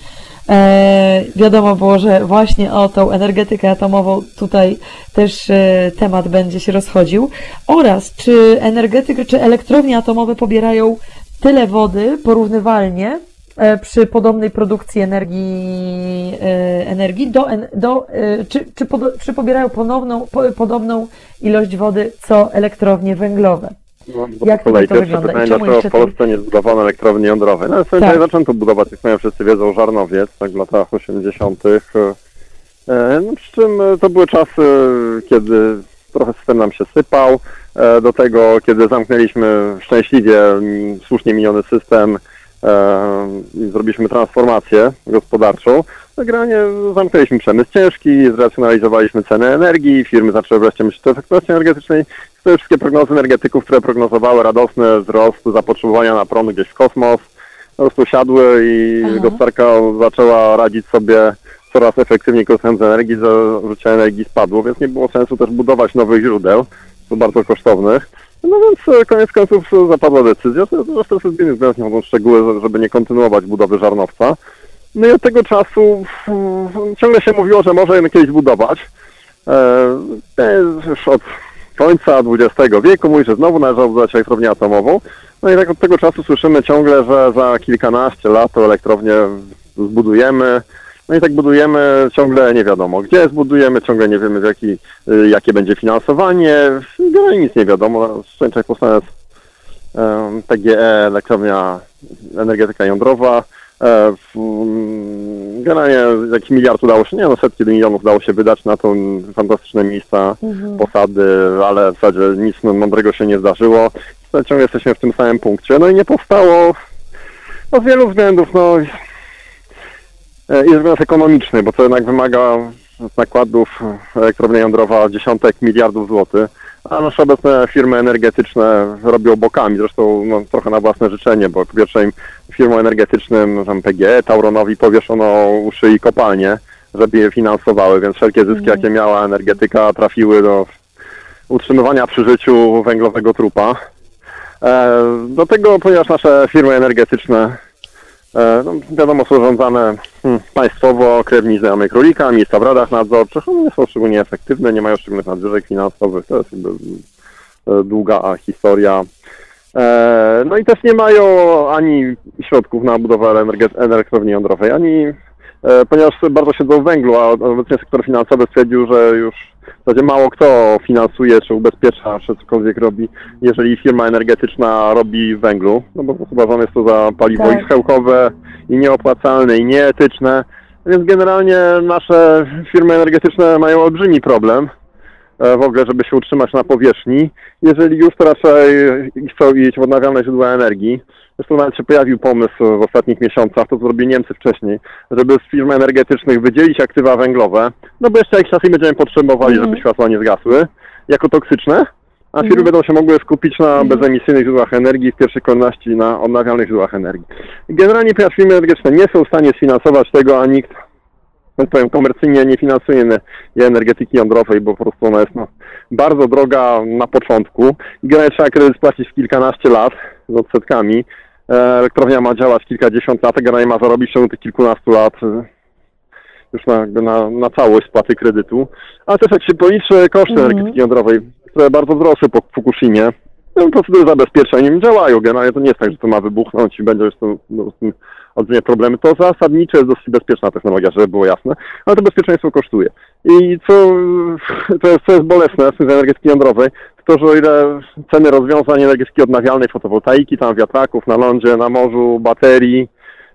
E, wiadomo było, że właśnie o tą energetykę atomową tutaj też e, temat będzie się rozchodził. Oraz czy energetyk, czy elektrownie atomowe pobierają tyle wody porównywalnie e, przy podobnej produkcji energii, e, energii do, do, e, czy, czy, podo, czy pobierają ponowną, po, podobną ilość wody co elektrownie węglowe? No, bo Jak po kolei tutaj to pierwsze wygląda? I pytanie, czemu dlaczego jeszcze w Polsce nie zbudowano elektrowni jądrowej? No, w Tak. tak. zaczęto budować, jak mają wszyscy wiedzą, Żarnowiec, tak w latach 80. E, No, przy czym e, to były czasy, kiedy trochę system nam się sypał, e, do tego, kiedy zamknęliśmy szczęśliwie mm, słusznie miniony system e, i zrobiliśmy transformację gospodarczą, generalnie zamknęliśmy przemysł ciężki, zracjonalizowaliśmy cenę energii, firmy zaczęły wreszcie myśleć o efektywności energetycznej, te wszystkie prognozy energetyków, które prognozowały radosny wzrost zapotrzebowania na prąd gdzieś w kosmos, po prostu siadły i Aha. gospodarka zaczęła radzić sobie coraz efektywniej korzystając z energii, że zużycie energii spadło, więc nie było sensu też budować nowych źródeł, bardzo kosztownych. No więc e, koniec końców zapadła decyzja, że zresztą ze zbiegłych względów nie mogą szczegóły, żeby nie kontynuować budowy żarnowca. No i od tego czasu mm, ciągle się mówiło, że może ją kiedyś budować. E, już od końca XX wieku mówi, że znowu należało budować elektrownię atomową. No i tak od tego czasu słyszymy ciągle, że za kilkanaście lat to elektrownię zbudujemy. No i tak budujemy ciągle nie wiadomo gdzie zbudujemy, ciągle nie wiemy jaki, y, jakie będzie finansowanie. Generalnie nic nie wiadomo. Szczęście powstanie PGE, elektrownia energetyka jądrowa. E, Generalnie jakiś miliard udało się, nie no setki milionów udało się wydać na to fantastyczne miejsca, posady, ale w zasadzie nic mądrego się nie zdarzyło. Ciągle jesteśmy w tym samym punkcie. No i nie powstało no, z wielu względów. No, e, jest względ ekonomiczny, bo to jednak wymaga nakładów elektrownia jądrowa dziesiątek miliardów złotych, a nasze obecne firmy energetyczne robią bokami, zresztą no, trochę na własne życzenie, bo po pierwsze im firmom energetycznym, tam PGE, Tauronowi powieszono uszy i kopalnie, żeby je finansowały, więc wszelkie zyski, jakie miała energetyka, trafiły do utrzymywania przy życiu węglowego trupa. E, Do tego, ponieważ nasze firmy energetyczne, no, wiadomo, są rządzane hmm, państwowo, krewni znajomych królika, miejsca w radach nadzorczych, one nie są szczególnie efektywne, nie mają szczególnych nadwyżek finansowych, to jest jakby e, długa historia. E, No i też nie mają ani środków na budowę elektrowni jądrowej, ani e, ponieważ bardzo siedzą w węglu, a obecnie sektor finansowy stwierdził, że już w zasadzie mało kto finansuje czy ubezpiecza, czy cokolwiek robi, jeżeli firma energetyczna robi węglu, no bo uważane jest to za paliwo Tak. i schyłkowe, i nieopłacalne, i nieetyczne, więc generalnie nasze firmy energetyczne mają olbrzymi problem e, w ogóle, żeby się utrzymać na powierzchni. Jeżeli już, to raczej chcą iść w odnawialne źródła energii. Zresztą nawet się pojawił pomysł w ostatnich miesiącach, to zrobili Niemcy wcześniej, żeby z firm energetycznych wydzielić aktywa węglowe, no bo jeszcze jakiś czas i będziemy potrzebowali, żeby światła nie zgasły, jako toksyczne, a firmy będą się mogły skupić na bezemisyjnych źródłach energii, w pierwszej kolejności na odnawialnych źródłach energii. Generalnie ponieważ firmy energetyczne nie są w stanie sfinansować tego, a nikt tak powiem, komercyjnie nie finansuje ener- energetyki jądrowej, bo po prostu ona jest no, bardzo droga na początku. I generalnie trzeba kredyt spłacić w kilkanaście lat z odsetkami. E, Elektrownia ma działać kilkadziesiąt lat, a generalnie ma zarobić ciągu tych kilkunastu lat e, już na, na, na całość spłaty kredytu. A też jak się policzy koszty energetyki jądrowej, które bardzo wzrosły po Fukushimie, no, procedury zabezpieczeń działają. Generalnie to nie jest tak, że to ma wybuchnąć i będzie już to, no, olbrzymie problemy. To zasadnicze jest dosyć bezpieczna technologia, żeby było jasne, ale to bezpieczeństwo kosztuje. I co, to jest, co jest bolesne kwestii energetyki jądrowej, to, że o ile ceny rozwiązań energetyki odnawialnej, fotowoltaiki, tam wiatraków na lądzie, na morzu, baterii,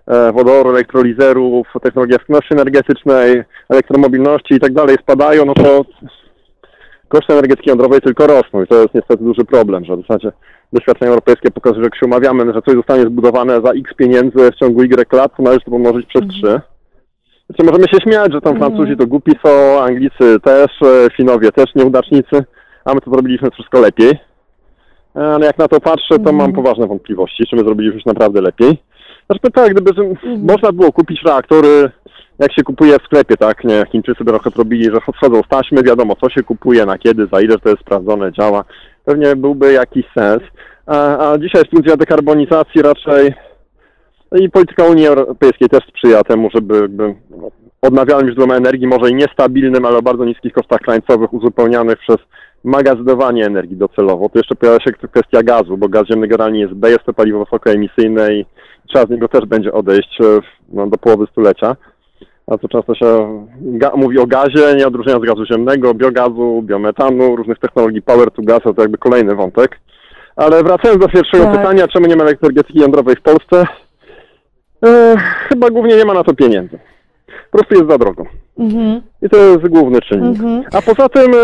e, wodoru, elektrolizerów, technologii efektywności energetycznej, elektromobilności i tak dalej spadają, no to koszty energetyki jądrowej tylko rosną i to jest niestety duży problem, że w zasadzie doświadczenia europejskie pokazują, że jak się umawiamy, że coś zostanie zbudowane za x pieniędzy w ciągu y lat, to należy to pomnożyć przez 3. Znaczy możemy się śmiać, że tam Francuzi to głupi są, Anglicy też, e, Finowie też nieudacznicy, a my to zrobiliśmy wszystko lepiej. E, Ale jak na to patrzę, to mam poważne wątpliwości, czy my zrobiliśmy coś naprawdę lepiej. Znaczy tak, gdyby z- można było kupić reaktory, jak się kupuje w sklepie, tak, nie, Chińczycy by trochę robili, że schodzą z taśmy, wiadomo co się kupuje, na kiedy, za ile to jest sprawdzone, działa. Pewnie byłby jakiś sens. A, a dzisiaj widzenia dekarbonizacji raczej no i polityka Unii Europejskiej też sprzyja temu, żeby jakby odnawialnym źródłem energii, może i niestabilnym, ale o bardzo niskich kosztach krańcowych, uzupełnianych przez magazynowanie energii docelowo. Tu jeszcze pojawia się kwestia gazu, bo gaz ziemny generalnie jest B, jest to paliwo wysokoemisyjne i trzeba z niego też będzie odejść e, w- no, do połowy stulecia. A to często się mówi o gazie, nie odróżniając gazu ziemnego, biogazu, biometanu, różnych technologii power to gas, to jakby kolejny wątek. Ale wracając do pierwszego Tak. pytania, czemu nie ma energetyki jądrowej w Polsce? E, chyba głównie nie ma na to pieniędzy. Po prostu jest za drogo. Mhm. I to jest główny czynnik. Mhm. A poza tym e,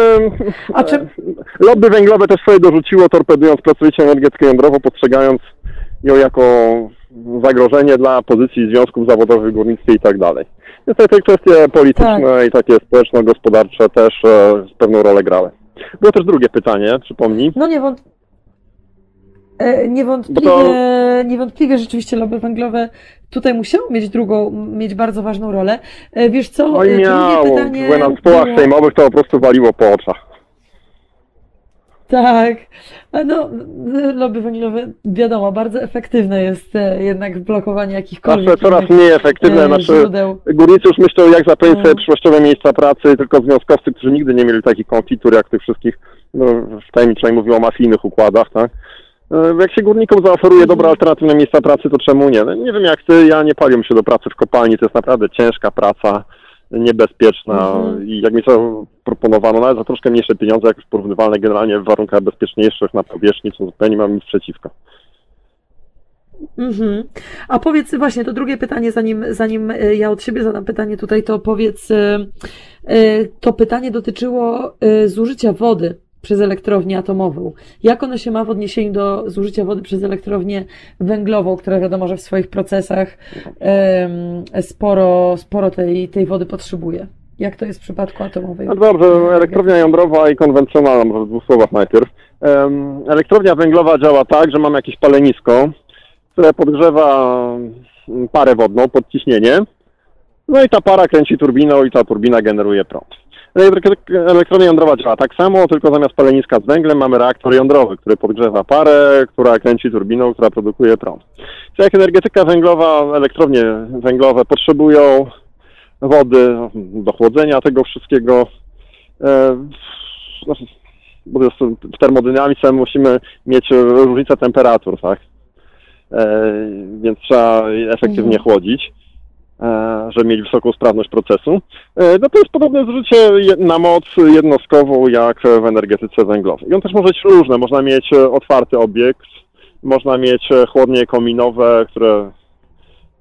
A czy- lobby węglowe też swoje dorzuciło, torpedując pracowicie energetykę jądrową, postrzegając ją jako zagrożenie dla pozycji związków zawodowych w górnictwie i tak dalej. Niestety te kwestie polityczne i takie społeczno-gospodarcze też e, pewną rolę grały. Było też drugie pytanie, przypomnij. No niewąt... e, niewątpliwie, to- niewątpliwie rzeczywiście lobby węglowe tutaj musiało mieć drugą, mieć bardzo ważną rolę. E, Wiesz co, No e, i drugie miało, pytanie były na stołach było- sejmowych, to po prostu waliło po oczach. Tak, no lobby węglowe wiadomo, bardzo efektywne jest e, jednak blokowanie jakichkolwiek Zawsze coraz mniej efektywne, e, znaczy źródeł. górnicy już myślą, jak zapewnić No. sobie przyszłościowe miejsca pracy, tylko związkowcy, którzy nigdy nie mieli takich konfitur, jak tych wszystkich, no, w tajemniczej mówił o mafijnych układach, tak? E, Jak się górnikom zaoferuje Mhm. dobre alternatywne miejsca pracy, to czemu nie? No, nie wiem jak ty, ja nie paliłem się do pracy w kopalni, to jest naprawdę ciężka praca, niebezpieczna Mhm. i jak mi to proponowano, nawet za troszkę mniejsze pieniądze, jak już porównywalne generalnie w warunkach bezpieczniejszych na powierzchni, to zupełnie mam nic przeciwko. Mhm. A powiedz właśnie, to drugie pytanie, zanim, zanim e, ja od siebie zadam pytanie tutaj, to powiedz, e, e, to pytanie dotyczyło zużycia wody przez elektrownię atomową. Jak ono się ma w odniesieniu do zużycia wody przez elektrownię węglową, która wiadomo, że w swoich procesach sporo, sporo tej, tej wody potrzebuje? Jak to jest w przypadku atomowej? No dobrze, elektrownia jądrowa i konwencjonalna, może w dwóch słowach najpierw. Elektrownia węglowa działa tak, że mamy jakieś palenisko, które podgrzewa mm, parę wodną pod ciśnienie, no i ta para kręci turbiną i ta turbina generuje prąd. Elektry- Elektrownia jądrowa działa tak samo, tylko zamiast paleniska z węglem mamy reaktor jądrowy, który podgrzewa parę, która kręci turbiną, która produkuje prąd. Czyli jak energetyka węglowa, elektrownie węglowe potrzebują wody do chłodzenia tego wszystkiego. E, bo jest w termodynamice musimy mieć różnicę temperatur, tak? E, więc trzeba efektywnie Mhm. chłodzić, e, żeby mieć wysoką sprawność procesu. E, no to jest podobne zużycie na moc jednostkową jak w energetyce węglowej. I on też może być różne. Można mieć e, otwarty obiekt, można mieć e, chłodnie kominowe, które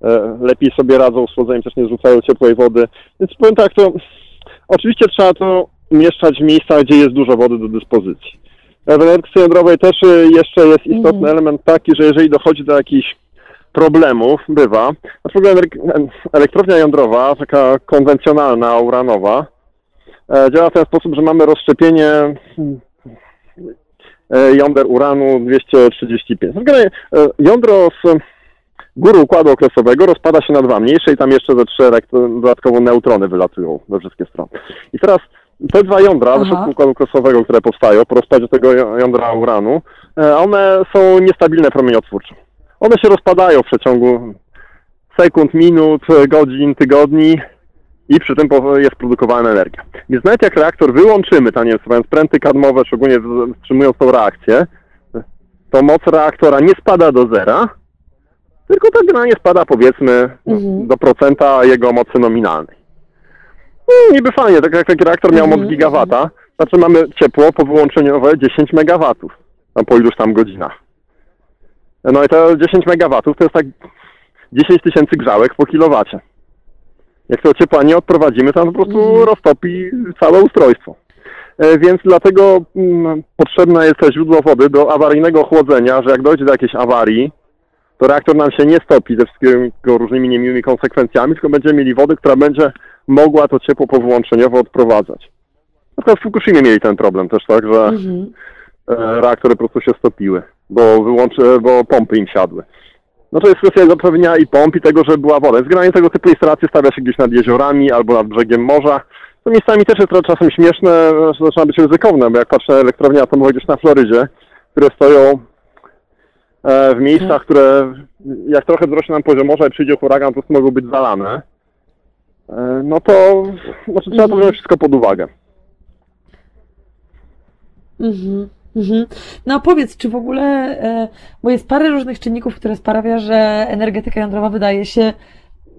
e, lepiej sobie radzą z chłodzeniem, też nie zrzucają ciepłej wody. Więc powiem tak, to oczywiście trzeba to umieszczać w miejscach, gdzie jest dużo wody do dyspozycji. E, W energetyce jądrowej też e, jeszcze jest istotny Mhm. element taki, że jeżeli dochodzi do jakichś problemów, bywa, na przykład ener- elektrownia jądrowa, taka konwencjonalna, uranowa, e, działa w ten sposób, że mamy rozszczepienie hmm, e, jąder uranu 235. Generalnie, e, Jądro z góry układu okresowego rozpada się na dwa mniejsze i tam jeszcze ze trzy dodatkowo neutrony wylatują we wszystkie strony. I teraz te dwa jądra Aha. ze środku układu okresowego, które powstają po rozpadzie tego ją- jądra uranu, one są niestabilne promieniotwórczo. One się rozpadają w przeciągu sekund, minut, godzin, tygodni i przy tym po- jest produkowana energia. Więc nawet jak reaktor wyłączymy, tam nie wiem, stosując pręty kadmowe, szczególnie wstrzymując tą reakcję, to moc reaktora nie spada do zera, tylko tak generalnie spada powiedzmy Mhm. do procenta jego mocy nominalnej. No, niby fajnie, tak jak taki reaktor miał moc Mhm, gigawata, znaczy mamy ciepło powyłączeniowe 10 megawatów, tam po iluś tam godzinach. No i to 10 megawatów to jest tak 10 tysięcy grzałek po kilowacie. Jak tego ciepła nie odprowadzimy, to po prostu Mhm. roztopi całe ustrojstwo. E, Więc dlatego mm, potrzebne jest to źródło wody do awaryjnego chłodzenia, że jak dojdzie do jakiejś awarii, to reaktor nam się nie stopi ze wszystkiego różnymi niemiłymi konsekwencjami, tylko będziemy mieli wodę, która będzie mogła to ciepło powyłączeniowo odprowadzać. Na przykład w Fukushimie mieli ten problem też, tak, że Mhm. e, reaktory po prostu się stopiły, bo, wyłączy, bo pompy im siadły. No to jest kwestia zapewnienia i pomp i tego, że była woda. Generalnie tego typu instalacje stawia się gdzieś nad jeziorami albo nad brzegiem morza. To miejscami też jest trochę czasem śmieszne, że zaczyna być ryzykowne, bo jak patrzę na elektrownie atomowe gdzieś na Florydzie, które stoją e, w miejscach, które jak trochę wzrośnie nam poziom morza i przyjdzie huragan, prostu mogą być zalane, e, no to znaczy, trzeba to Mhm. wziąć wszystko pod uwagę. Mhm, mhm. No powiedz, czy w ogóle, e, bo jest parę różnych czynników, które sprawia, że energetyka jądrowa wydaje się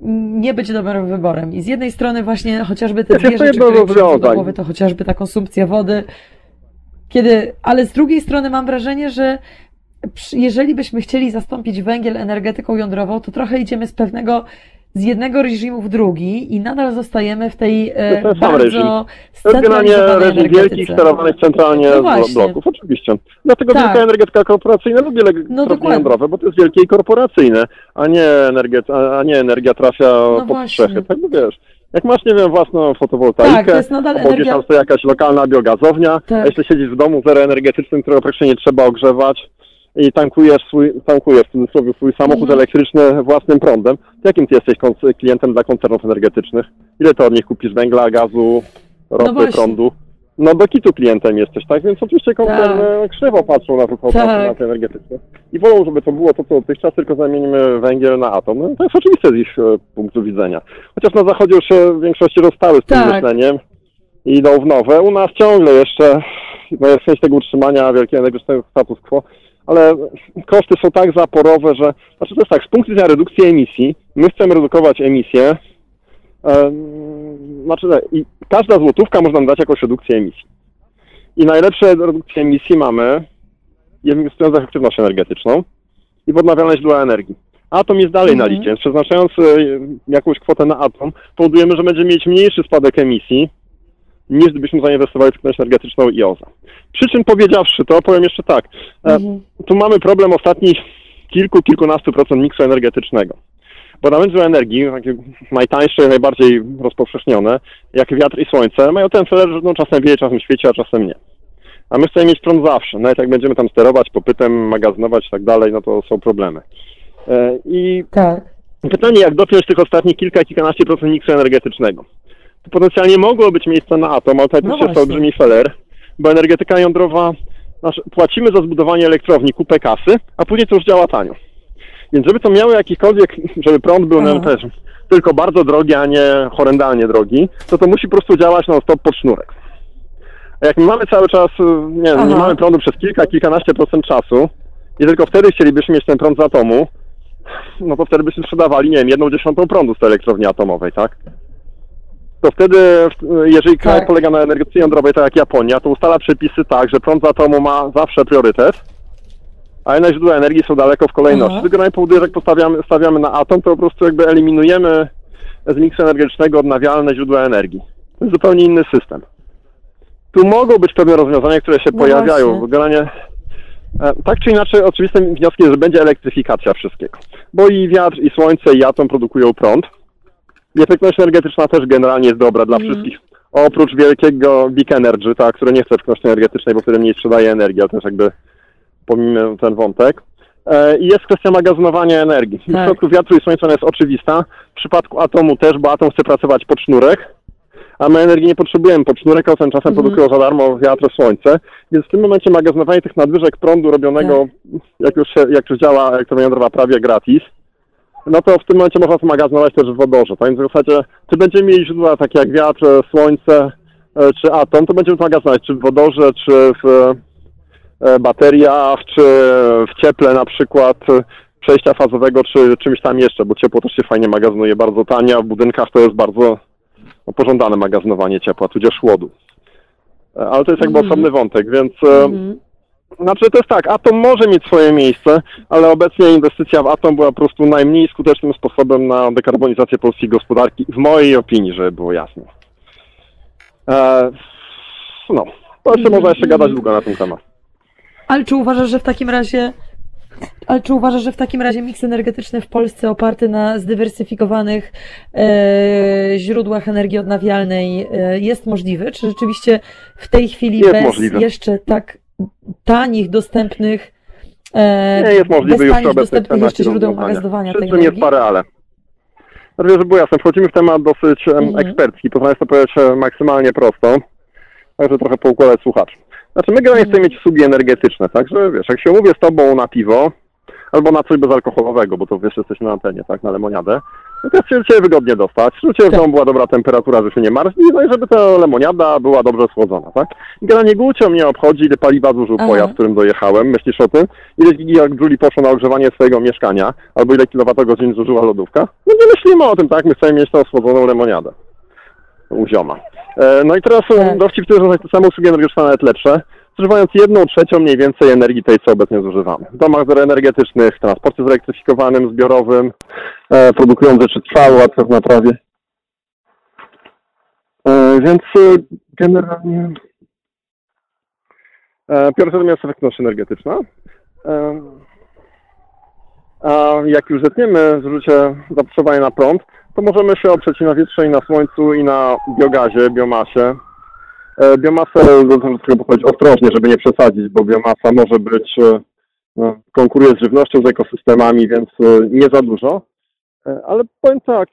nie być dobrym wyborem. I z jednej strony właśnie chociażby te dwie rzeczy, które przychodzą do głowy, to chociażby ta konsumpcja wody, kiedy, ale z drugiej strony mam wrażenie, że jeżeli byśmy chcieli zastąpić węgiel energetyką jądrową, to trochę idziemy z pewnego z jednego reżimu w drugi i nadal zostajemy w tej e, To bardzo scentralizowanej reżim wielkich, sterowanych centralnie No z bloków, oczywiście. Dlatego Tak. wielka energetyka korporacyjna lubi elektrownie dokładnie. jądrowe, bo to jest wielkie i korporacyjne, a nie, energia, a- nie energia trafia No pod właśnie. strzechy. Tak wiesz, jak masz, nie wiem, własną fotowoltaikę, Tak, to jest nadal a gdzieś energia- tam jakaś lokalna biogazownia, Tak. a jeśli siedzisz w domu zeroenergetycznym, którego praktycznie nie trzeba ogrzewać i tankujesz swój, tankujesz w cudzysłowie swój samochód Mhm. elektryczny własnym prądem, to jakim ty jesteś konc- klientem dla koncernów energetycznych? Ile to od nich kupisz węgla, gazu, ropy, No właśnie. prądu? No do kitu klientem jesteś, tak? Więc oczywiście koncerny krzywo patrzą na wypłatę Tak. energetyczne i wolą, żeby to było to, co dotychczas, tylko zamienimy węgiel na atom. No, to jest oczywiste z ich e, punktu widzenia. Chociaż na zachodzie już się w większości rozstały z tym Tak. myśleniem i idą w nowe. U nas ciągle jeszcze no jest chęć tego utrzymania wielkiego energetycznego status quo, ale koszty są tak zaporowe, że znaczy to jest tak, z punktu widzenia redukcji emisji, my chcemy redukować emisję, em, znaczy i każda złotówka można nam dać jakąś redukcję emisji. I najlepsze redukcje emisji mamy inwestując w efektywność energetyczną i w odnawialne źródła energii. Atom jest dalej Mhm. na liście, więc przeznaczając e, jakąś kwotę na atom, powodujemy, że będziemy mieć mniejszy spadek emisji, niż gdybyśmy zainwestowali w efektywność energetyczną i OZA. Przy czym powiedziawszy to, powiem jeszcze tak, e, Mhm. tu mamy problem ostatnich kilku, kilkunastu procent miksu energetycznego. Bo na źródła energii, takie najtańsze, najbardziej rozpowszechnione, jak wiatr i słońce, mają ten cel, że no, czasem wieje, czasem świeci, a czasem nie. A my chcemy mieć prąd zawsze. Nawet jak będziemy tam sterować popytem, magazynować i tak dalej, no to są problemy. E, I Tak. pytanie, jak dopiąć tych ostatnich kilka, kilkanaście procent miksu energetycznego? To potencjalnie mogło być miejsce na atom, ale tutaj No też jest olbrzymi feller, bo energetyka jądrowa, płacimy za zbudowanie elektrowni kupę kasy, a później to już działa tanio. Więc żeby to miało jakikolwiek, żeby prąd był nam też tylko bardzo drogi, a nie horrendalnie drogi, to to musi po prostu działać non stop pod sznurek. A jak my mamy cały czas, y, nie, wiem, nie mamy prądu przez kilka, kilkanaście procent czasu i tylko wtedy chcielibyśmy mieć ten prąd z atomu, no to wtedy byśmy sprzedawali, nie wiem, jedną dziesiątą prądu z tej elektrowni atomowej, tak? To wtedy, w- jeżeli kraj Tak. polega na energetyce jądrowej, tak jak Japonia, to ustala przepisy tak, że prąd z atomu ma zawsze priorytet, a inne źródła energii są daleko w kolejności. Generalnie powoduje, że jak postawiamy, stawiamy na atom, to po prostu jakby eliminujemy z miksu energetycznego odnawialne źródła energii. To jest zupełnie inny system. Tu mogą być pewne rozwiązania, które się No pojawiają. właśnie. W generalnie E, Tak czy inaczej, oczywistym wnioskiem jest, że będzie elektryfikacja wszystkiego. Bo i wiatr, i słońce, i atom produkują prąd. I efektywność energetyczna też generalnie jest dobra dla Mhm. wszystkich. Oprócz wielkiego big energy, tak, które nie chce efektywności energetycznej, bo wtedy mniej sprzedaje energii, ale też jakby pomijmy ten wątek. E, I jest kwestia magazynowania energii. W Tak. przypadku wiatru i słońca ona jest oczywista. W przypadku atomu też, bo atom chce pracować pod sznurek, a my energii nie potrzebujemy pod sznurek, a czasem Mhm. produkują za darmo wiatr, słońce. Więc w tym momencie magazynowanie tych nadwyżek prądu robionego, Tak. jak, już się, jak już działa elektrownia jądrowa prawie gratis, no to w tym momencie można to magazynować też w wodorze. Tak więc w zasadzie, czy będziemy mieli źródła takie jak wiatr, słońce e, czy atom, to będziemy to magazynować czy w wodorze, czy w e, bateriach, czy w cieple na przykład e, przejścia fazowego, czy czymś tam jeszcze, bo ciepło też się fajnie magazynuje bardzo tanie, a w budynkach to jest bardzo no, pożądane magazynowanie ciepła, tudzież chłodu. Ale to jest jakby Mhm. osobny wątek, więc e, Mhm. Znaczy to jest tak, atom może mieć swoje miejsce, ale obecnie inwestycja w atom była po prostu najmniej skutecznym sposobem na dekarbonizację polskiej gospodarki, w mojej opinii, żeby było jasne. E, no, to jeszcze można jeszcze gadać długo na ten temat. Ale czy uważasz, że w takim razie ale czy uważasz, że w takim razie miks energetyczny w Polsce oparty na zdywersyfikowanych e, źródłach energii odnawialnej e, jest możliwy? Czy rzeczywiście w tej chwili Jest bez możliwy. jeszcze tak tanich, dostępnych e, Nie jest możliwy bez już tanich, dostępnych jeszcze źródeł magazynowania tej czym jest energii? parę ale. Znaczy, żeby było jasne, wchodzimy w temat dosyć Mhm. ekspercki, poznałem to powiedzieć e, maksymalnie prosto, także trochę poukładać słuchaczy. Znaczy, my generalnie Mhm. chcemy mieć usługi energetyczne, także wiesz, jak się umówię z tobą na piwo, albo na coś bezalkoholowego, bo to wiesz, jesteśmy na antenie, tak, na lemoniadę, no to żeby Cię wygodnie dostać, Cię w Tak. była dobra temperatura, żeby się nie marzli, no i żeby ta lemoniada była dobrze schłodzona, tak? I generalnie Gucio mnie obchodzi, ile paliwa zużył Aha. pojazd, którym dojechałem, myślisz o tym? Ile gigajuli poszło na ogrzewanie swojego mieszkania, albo ile kilowatogodzin zużyła lodówka? No nie myślimy o tym, tak? My chcemy mieć tą schłodzoną lemoniadę u zioma. E, No i teraz Tak. tak. dowcip, że te same usługi energetyczne nawet lepsze, zużywając jedną trzecią mniej więcej energii tej, co obecnie zużywamy. W domach zeroenergetycznych, w transporcie zelektryfikowanym, zbiorowym, e, produkując rzeczy trwałe, łatwe w naprawie. E, więc e, generalnie e, priorytetem jest efektywność energetyczna. E, a jak już zetniemy zużycie zapotrzebowania na prąd, to możemy się oprzeć i na wietrze, i na słońcu, i na biogazie, biomasie. E, Biomasę, trzeba powiedzieć ostrożnie, żeby nie przesadzić, bo biomasa może być, e, no, konkuruje z żywnością, z ekosystemami, więc e, nie za dużo. Ale powiem tak,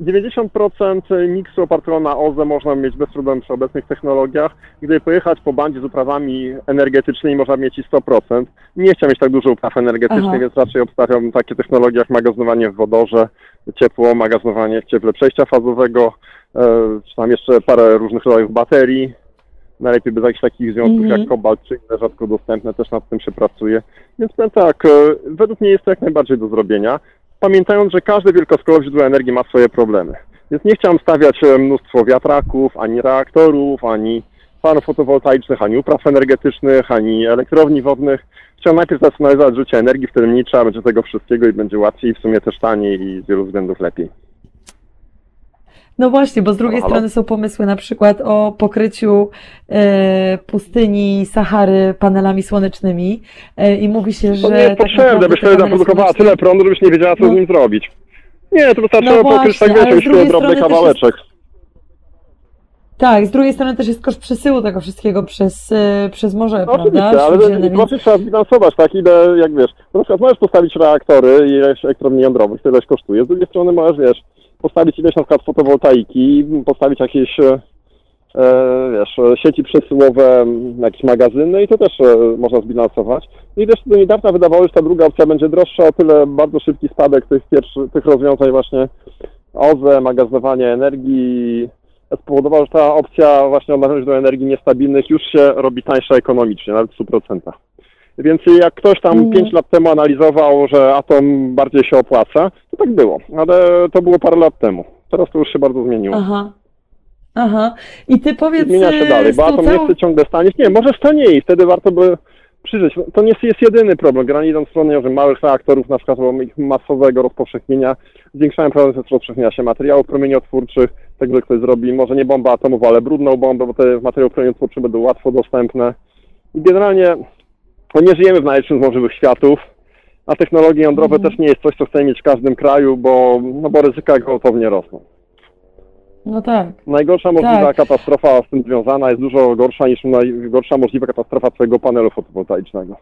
90% miksu opartego na OZE można mieć bez problemu przy obecnych technologiach. Gdyby pojechać po bandzie z uprawami energetycznymi, można mieć i 100%. Nie chciałem mieć tak dużo upraw energetycznych, Aha. więc raczej obstawiam takie technologie jak magazynowanie w wodorze, ciepło, magazynowanie w cieple przejścia fazowego, e, czy tam jeszcze parę różnych rodzajów baterii. Najlepiej bez jakichś takich związków Mhm. jak kobalt czy inne rzadko dostępne, też nad tym się pracuje. Więc powiem tak, e, według mnie jest to jak najbardziej do zrobienia pamiętając, że każde wielkoskalowe źródło energii ma swoje problemy. Więc nie chciałem stawiać e, mnóstwo wiatraków, ani reaktorów, ani farm fotowoltaicznych, ani upraw energetycznych, ani elektrowni wodnych. Chciałem najpierw zracjonalizować życie energii, wtedy mniej trzeba będzie tego wszystkiego i będzie łatwiej, w sumie też taniej i z wielu względów lepiej. No właśnie, bo z drugiej Halo, halo. strony są pomysły na przykład o pokryciu e, pustyni Sahary panelami słonecznymi e, i mówi się, że To nie jest tak potrzebne, byś te wtedy słoneczne- tyle prądu, żebyś nie wiedziała, co No. z nim zrobić. Nie, to wystarczy No pokryć tak, wiesz, jakiś drobny kawałeczek. Tak, z drugiej strony też jest koszt przesyłu tego wszystkiego przez, e, przez morze, No prawda? oczywiście, ale więc- właśnie trzeba zbilansować, tak, ile, jak wiesz, na przykład możesz postawić reaktory i ileś elektrowni jądrowych, to ileś kosztuje, z drugiej strony możesz, wiesz, postawić ileś na przykład fotowoltaiki, postawić jakieś, e, e, wiesz, e, sieci przesyłowe, jakieś magazyny i to też można zbilansować. I też do niedawna wydawało się, że ta druga opcja będzie droższa, o tyle bardzo szybki spadek tych pierwszy, tych rozwiązań właśnie OZE, magazynowanie energii spowodował, że ta opcja właśnie odnawialnych źródeł energii niestabilnych już się robi tańsza ekonomicznie, nawet w 100%. Więc jak ktoś tam Mhm. 5 lat temu analizował, że atom bardziej się opłaca, to tak było, ale to było parę lat temu. Teraz to już się bardzo zmieniło. Aha. Aha. I ty I powiedz. zmienia się e, dalej, bo atom nie całą- chce ciągle stanieć. Nie, może stanieje i wtedy warto by przyjrzeć. To nie jest jedyny problem. W stronę że małych reaktorów, na przykład ich masowego rozpowszechnienia, zwiększają prawdopodobieństwo rozpowszechnienia się materiałów promieniotwórczych, tego, ktoś zrobi może nie bombę atomową, ale brudną bombę, bo te materiały promieniotwórcze będą łatwo dostępne. I generalnie no nie żyjemy w najlepszym z możliwych światów, a technologie jądrowe Mhm. też nie jest coś, co chce mieć w każdym kraju, bo, no bo ryzyka gwałtownie rosną. No tak. Najgorsza możliwa Tak. katastrofa z tym związana jest dużo gorsza niż najgorsza możliwa katastrofa twojego panelu fotowoltaicznego.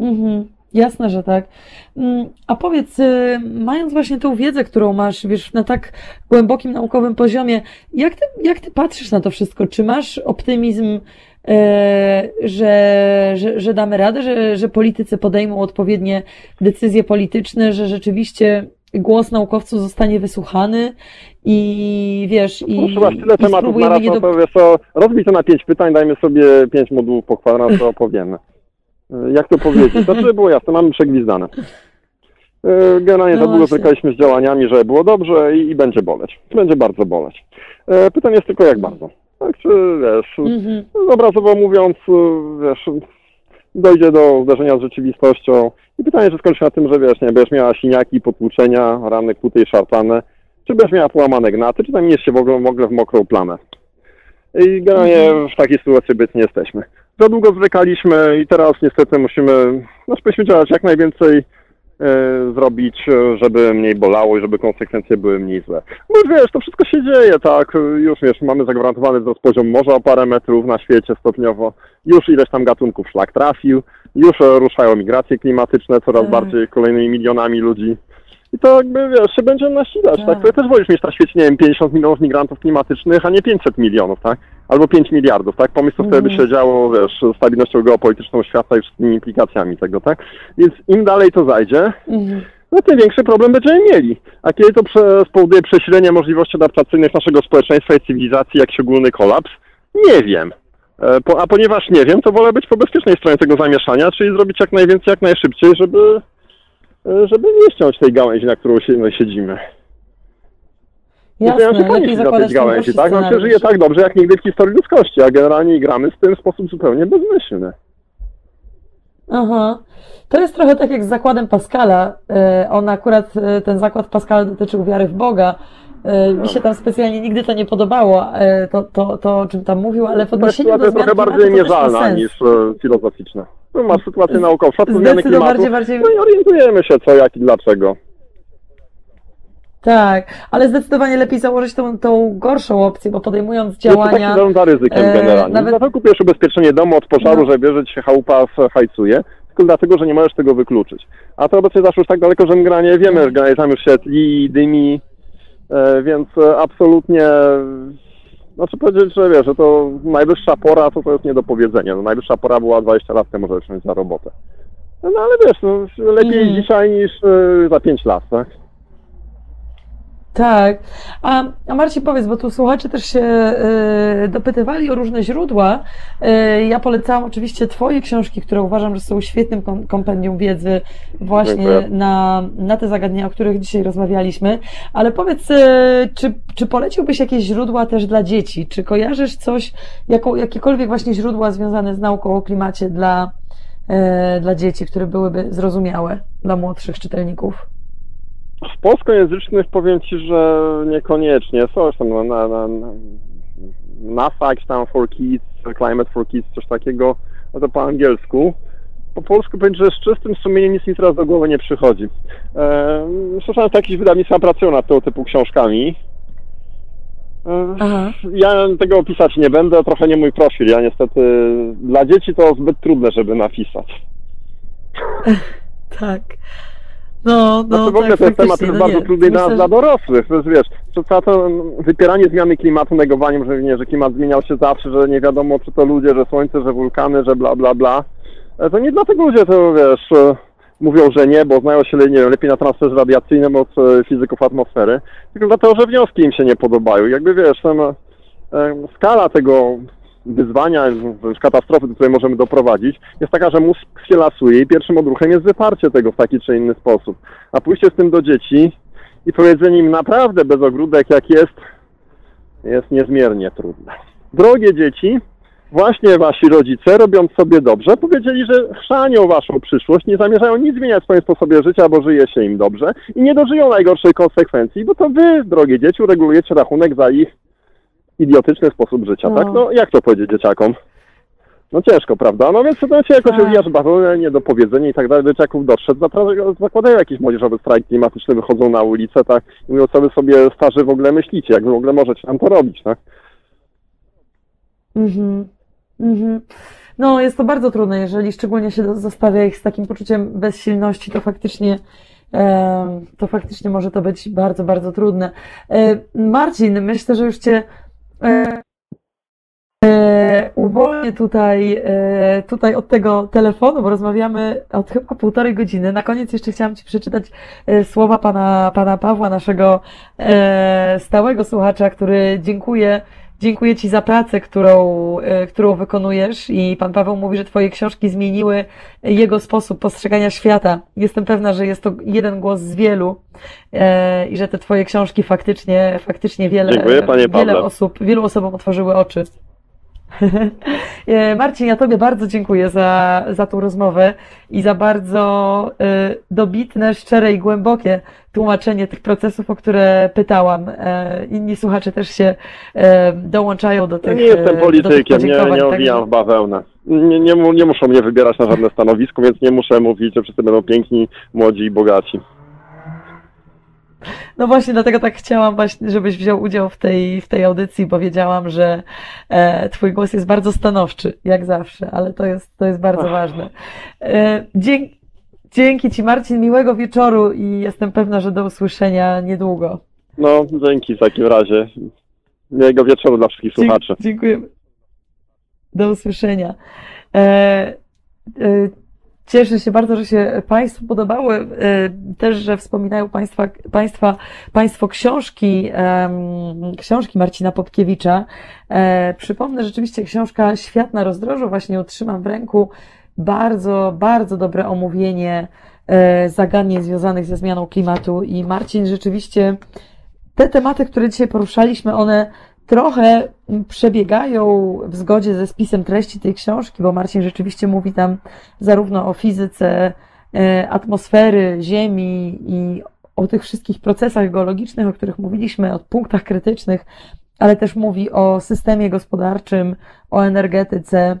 Mhm. Jasne, że tak. Mm, A powiedz, y, mając właśnie tą wiedzę, którą masz, wiesz, na tak głębokim naukowym poziomie, jak ty, jak ty patrzysz na to wszystko? Czy masz optymizm, e, że, że, że damy radę, że, że politycy podejmą odpowiednie decyzje polityczne, że rzeczywiście głos naukowców zostanie wysłuchany i wiesz, i, Proszę was, tyle i tematów nie no do... to wiesz co, rozbij to na pięć pytań, dajmy sobie pięć modułów po to opowiemy. Y, Jak to powiedzieć? To żeby było jasne, mamy przegwizdane. Y, Generalnie No za długo właśnie. zwlekaliśmy z działaniami, że było dobrze i, i będzie boleć. Będzie bardzo boleć. Y, Pytanie jest tylko jak bardzo. Tak, czy wiesz, Mhm. Obrazowo mówiąc, wiesz, dojdzie do zdarzenia z rzeczywistością i pytanie, czy skończy na tym, że wiesz, nie, będziesz miała siniaki, potłuczenia, rany kłute i szarpane, czy będziesz miała połamane gnaty, czy zamienisz się w ogóle, w ogóle w mokrą plamę. I generalnie w takiej sytuacji obecnie jesteśmy. Za długo zwlekaliśmy i teraz niestety musimy, no powinniśmy działać jak najwięcej e, zrobić, e, żeby mniej bolało i żeby konsekwencje były mniej złe. No wiesz, to wszystko się dzieje, tak, już wiesz, mamy zagwarantowany wzrost poziom morza o parę metrów na świecie stopniowo, już ileś tam gatunków szlak trafił, już e, ruszają migracje klimatyczne coraz Tak. bardziej kolejnymi milionami ludzi. I to jakby, wiesz, się będzie nasilać, tak? Tak. To też wolisz mieć na świecie, nie wiem, 50 milionów migrantów klimatycznych, a nie 500 milionów, tak? Albo 5 miliardów, tak? Pomyśl, co wtedy by Mhm. się działo, wiesz, z stabilnością geopolityczną świata i wszystkimi implikacjami tego, tak? Więc im dalej to zajdzie, Mhm. no tym większy problem będziemy mieli. A kiedy to prze, spowoduje przesilenie możliwości adaptacyjnych naszego społeczeństwa i cywilizacji, jakiś ogólny kolaps? Nie wiem. E, Po, a ponieważ nie wiem, to wolę być po bezpiecznej stronie tego zamieszania, czyli zrobić jak najwięcej, jak najszybciej, żeby, żeby nie ściąć tej gałęzi, na którą no, siedzimy. Jasne, Zaczynają się lepiej tej ten gałęzi, tak? On się żyje tak dobrze, jak nigdy w historii ludzkości, a generalnie gramy w sposób zupełnie bezmyślny. Aha. To jest trochę tak jak z zakładem Pascala. E, On akurat, e, ten zakład Pascala dotyczył wiary w Boga. E, Mi się tam specjalnie nigdy to nie podobało, to, to, to o czym tam mówił, ale w To jest odniesieniu do zmian trochę klimatu bardziej to też ma mierzalna sens. niż filozoficzna. Tu masz sytuację naukową, zmiany klimatu, Zdecydowanie bardziej... no i orientujemy się co, jak i dlaczego. Tak, ale zdecydowanie lepiej założyć tą, tą gorszą opcję, bo podejmując Jest to działania... taki za ryzykiem e, generalnie. nawet- Dlatego kupujesz ubezpieczenie domu od pożaru, No. że wie, że ci się chałupa w- hajcuje, tylko dlatego, że nie możesz tego wykluczyć. A to obecnie zaszło już tak daleko, że mgranie wiemy, że granie tam już się tli, dymi, e, więc e, absolutnie... Znaczy powiedzieć, że wiesz, że to najwyższa pora, to to jest nie do powiedzenia. No, najwyższa pora była 20 lat temu, żeby wziąć za robotę. No ale wiesz, no, lepiej Mhm. dzisiaj niż e, za 5 lat, tak? Tak. A, a Marcin, powiedz, bo tu słuchacze też się e, dopytywali o różne źródła. E, ja polecałam oczywiście Twoje książki, które uważam, że są świetnym kom- kompendium wiedzy właśnie Dziękuję. na, na te zagadnienia, o których dzisiaj rozmawialiśmy. Ale powiedz, e, czy, czy poleciłbyś jakieś źródła też dla dzieci? Czy kojarzysz coś, jaką, jakiekolwiek właśnie źródła związane z nauką o klimacie dla, e, dla dzieci, które byłyby zrozumiałe dla młodszych czytelników? W polskojęzycznych powiem Ci, że niekoniecznie. Coś tam na, na, na, na NASA, jakiś tam for kids, climate for kids, coś takiego, no to po angielsku. Po polsku powiem, że z czystym sumieniem nic mi teraz do głowy nie przychodzi. Ehm, Słyszałem, że jakieś wydawnictwa pracują nad tego typu książkami. Ehm, Aha. Ja tego opisać nie będę, trochę nie mój profil. Ja niestety, dla dzieci to zbyt trudne, żeby napisać. Tak. No, no, Znaczy w ogóle tak, ten temat jest no bardzo nie, trudny dla, myślę, dla że- dorosłych. To jest, wiesz, to całe to wypieranie zmiany klimatu, negowaniem, że, nie, że klimat zmieniał się zawsze, że nie wiadomo, czy to ludzie, że słońce, że wulkany, że bla, bla, bla. E, To nie dlatego ludzie to, wiesz, e, mówią, że nie, bo znają się, nie wiem, lepiej na transferze radiacyjnym od e, fizyków atmosfery, tylko dlatego, że wnioski im się nie podobają. Jakby, wiesz, ten, skala tego wyzwania, katastrofy, do której możemy doprowadzić, jest taka, że mózg się lasuje i pierwszym odruchem jest wyparcie tego w taki czy inny sposób. A pójście z tym do dzieci i powiedzenie im naprawdę bez ogródek jak jest, jest niezmiernie trudne. Drogie dzieci, właśnie wasi rodzice, robiąc sobie dobrze, powiedzieli, że chrzanią waszą przyszłość, nie zamierzają nic zmieniać w swoim sposobie życia, bo żyje się im dobrze i nie dożyją najgorszej konsekwencji, bo to wy, drogie dzieci, uregulujecie rachunek za ich idiotyczny sposób życia, No. tak? No jak to powiedzieć dzieciakom? No ciężko, prawda? No więc to się jakoś Tak. rozwija, że bardzo nie do powiedzenia i tak dalej. Dzieciaków doszedł, zakładają jakiś młodzieżowy strajk klimatyczny, wychodzą na ulicę, tak? I mówią, co wy sobie starzy w ogóle myślicie, jak wy w ogóle możecie nam to robić, tak? Mhm. Mhm. No, jest to bardzo trudne, jeżeli szczególnie się zostawia ich z takim poczuciem bezsilności, to faktycznie, to faktycznie może to być bardzo, bardzo trudne. E, Marcin, myślę, że już Cię uwolnię tutaj, e, tutaj od tego telefonu, bo rozmawiamy od chyba półtorej godziny. Na koniec jeszcze chciałam Ci przeczytać e, słowa pana, pana Pawła, naszego e, stałego słuchacza, który dziękuję Dziękuję Ci za pracę, którą, e, którą wykonujesz i Pan Paweł mówi, że Twoje książki zmieniły jego sposób postrzegania świata. Jestem pewna, że jest to jeden głos z wielu e, i że te Twoje książki faktycznie, faktycznie wiele, Dziękuję, wiele Pawle. osób, wielu osobom otworzyły oczy. E, Marcin, ja Tobie bardzo dziękuję za, za tą rozmowę i za bardzo e, dobitne, szczere i głębokie tłumaczenie tych procesów, o które pytałam. E, Inni słuchacze też się dołączają do Ja tych nie jestem politykiem, nie, nie owijam w bawełnę. Nie, nie, nie muszą mnie wybierać na żadne stanowisko, więc nie muszę mówić, że wszyscy będą piękni, młodzi i bogaci. No właśnie, dlatego tak chciałam właśnie, żebyś wziął udział w tej, w tej audycji, bo wiedziałam, że e, Twój głos jest bardzo stanowczy, jak zawsze, ale to jest, to jest bardzo Ach. ważne. E, dzięki, dzięki Ci Marcin, miłego wieczoru i jestem pewna, że do usłyszenia niedługo. No, dzięki w takim razie. Miłego wieczoru dla wszystkich słuchaczy. Dziękuję. Do usłyszenia. E, e, cieszę się bardzo, że się Państwu podobały. E, też, że wspominają Państwa, państwa, Państwo książki, książki Marcina Popkiewicza. E, przypomnę, rzeczywiście książka Świat na rozdrożu, właśnie ją trzymam w ręku. Bardzo, bardzo dobre omówienie e, zagadnień związanych ze zmianą klimatu i Marcin rzeczywiście te tematy, które dzisiaj poruszaliśmy, one trochę przebiegają w zgodzie ze spisem treści tej książki, bo Marcin rzeczywiście mówi tam zarówno o fizyce e, atmosfery, Ziemi i o tych wszystkich procesach geologicznych, o których mówiliśmy, o punktach krytycznych, ale też mówi o systemie gospodarczym, o energetyce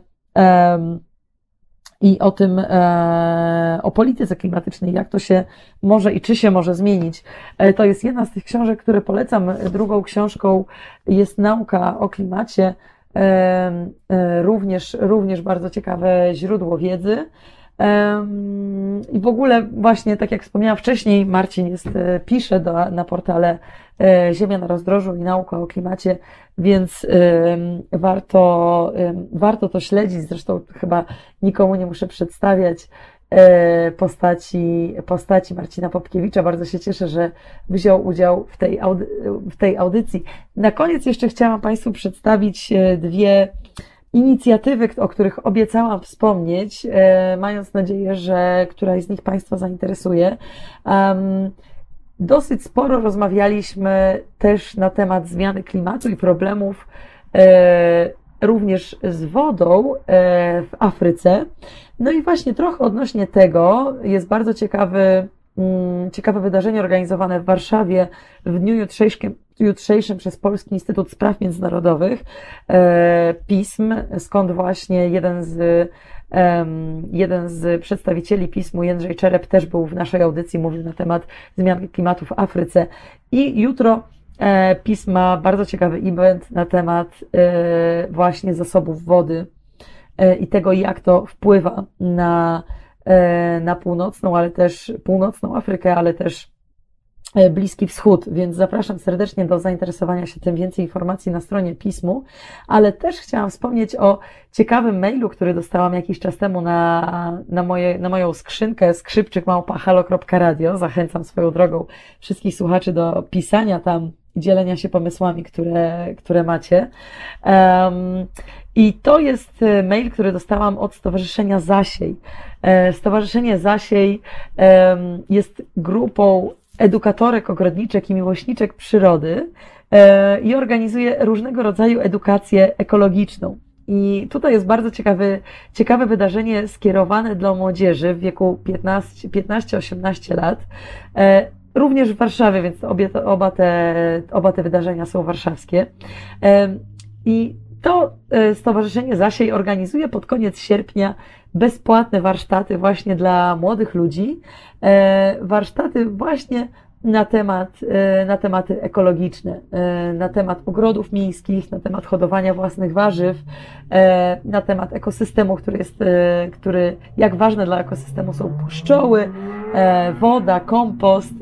i o tym, e, o polityce klimatycznej, jak to się może i czy się może zmienić. E, to jest jedna z tych książek, które polecam. Drugą książką jest Nauka o klimacie, e, również, również bardzo ciekawe źródło wiedzy. I w ogóle właśnie, tak jak wspomniałam wcześniej, Marcin jest, pisze do, na portale Ziemia na rozdrożu i nauka o klimacie, więc warto, warto to śledzić. Zresztą chyba nikomu nie muszę przedstawiać e, postaci, postaci Marcina Popkiewicza. Bardzo się cieszę, że wziął udział w tej, w tej audycji. Na koniec jeszcze chciałam Państwu przedstawić e, dwie inicjatywy, o których obiecałam wspomnieć, e, mając nadzieję, że któraś z nich Państwa zainteresuje. Dosyć sporo rozmawialiśmy też na temat zmiany klimatu i problemów e, również z wodą e, w Afryce. No i właśnie trochę odnośnie tego jest bardzo ciekawy, ciekawe wydarzenie organizowane w Warszawie w dniu jutrzejszym, jutrzejszym przez Polski Instytut Spraw Międzynarodowych e, pism, skąd właśnie jeden z Jeden z przedstawicieli pismu, Jędrzej Czerep, też był w naszej audycji, mówił na temat zmian klimatu w Afryce. I jutro e, pism ma bardzo ciekawy event na temat e, właśnie zasobów wody i tego, jak to wpływa na, na północną, ale też północną Afrykę, ale też E, Bliski Wschód, więc zapraszam serdecznie do zainteresowania się tym. Więcej informacji na stronie pismu, ale też chciałam wspomnieć o ciekawym mailu, który dostałam jakiś czas temu na, na, moje, na moją skrzynkę skrzypczykmałpahalo.radio. Zachęcam swoją drogą wszystkich słuchaczy do pisania tam i dzielenia się pomysłami, które, które macie. Um, I to jest e, mail, który dostałam od Stowarzyszenia Zasiej. E, Stowarzyszenie Zasiej um, jest grupą edukatorek, ogrodniczek i miłośniczek przyrody e, i organizuje różnego rodzaju edukację ekologiczną. I tutaj jest bardzo ciekawy, ciekawe wydarzenie skierowane dla młodzieży w wieku 15-18 lat, również w Warszawie, więc obie, oba, te, oba te wydarzenia są warszawskie. E, I to Stowarzyszenie Zasiej organizuje pod koniec sierpnia bezpłatne warsztaty właśnie dla młodych ludzi, e, warsztaty właśnie na, temat, e, na tematy ekologiczne, e, na temat ogrodów miejskich, na temat hodowania własnych warzyw, na temat ekosystemu, który jest, który, jak ważne dla ekosystemu są pszczoły, woda, kompost,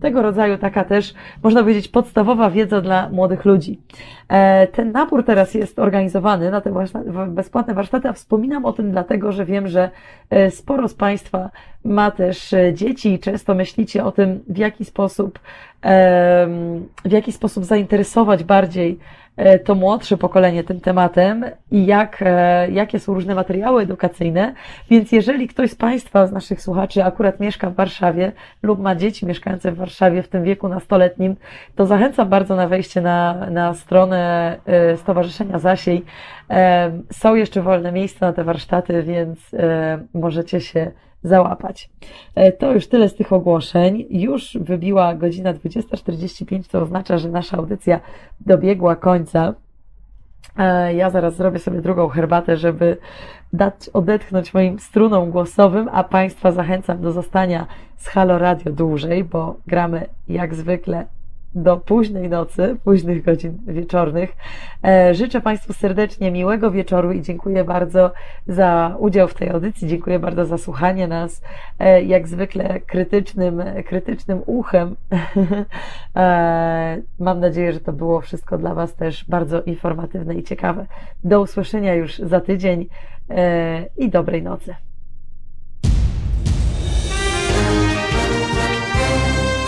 tego rodzaju taka też, można powiedzieć, podstawowa wiedza dla młodych ludzi. E, ten nabór teraz jest organizowany na te bezpłatne warsztaty, a wspominam o tym dlatego, że wiem, że e, sporo z Państwa ma też e, dzieci i często myślicie o tym, w jaki sposób, w jaki sposób zainteresować bardziej to młodsze pokolenie tym tematem i jak, e, jakie są różne materiały edukacyjne. Więc jeżeli ktoś z Państwa, z naszych słuchaczy, akurat mieszka w Warszawie lub ma dzieci mieszkające w Warszawie w tym wieku nastoletnim, to zachęcam bardzo na wejście na, na stronę e, Stowarzyszenia Zasiej. Są jeszcze wolne miejsca na te warsztaty, więc możecie się załapać. E, to już tyle z tych ogłoszeń. Już wybiła godzina 20.45, co oznacza, że nasza audycja dobiegła końca. E, ja zaraz zrobię sobie drugą herbatę, żeby dać odetchnąć moim strunom głosowym, a Państwa zachęcam do zostania z Halo Radio dłużej, bo gramy jak zwykle do późnej nocy, późnych godzin wieczornych. E, życzę Państwu serdecznie miłego wieczoru i dziękuję bardzo za udział w tej audycji. Dziękuję bardzo za słuchanie nas, e, jak zwykle krytycznym, krytycznym uchem. E, mam nadzieję, że to było wszystko dla Was też bardzo informatywne i ciekawe. Do usłyszenia już za tydzień i dobrej nocy.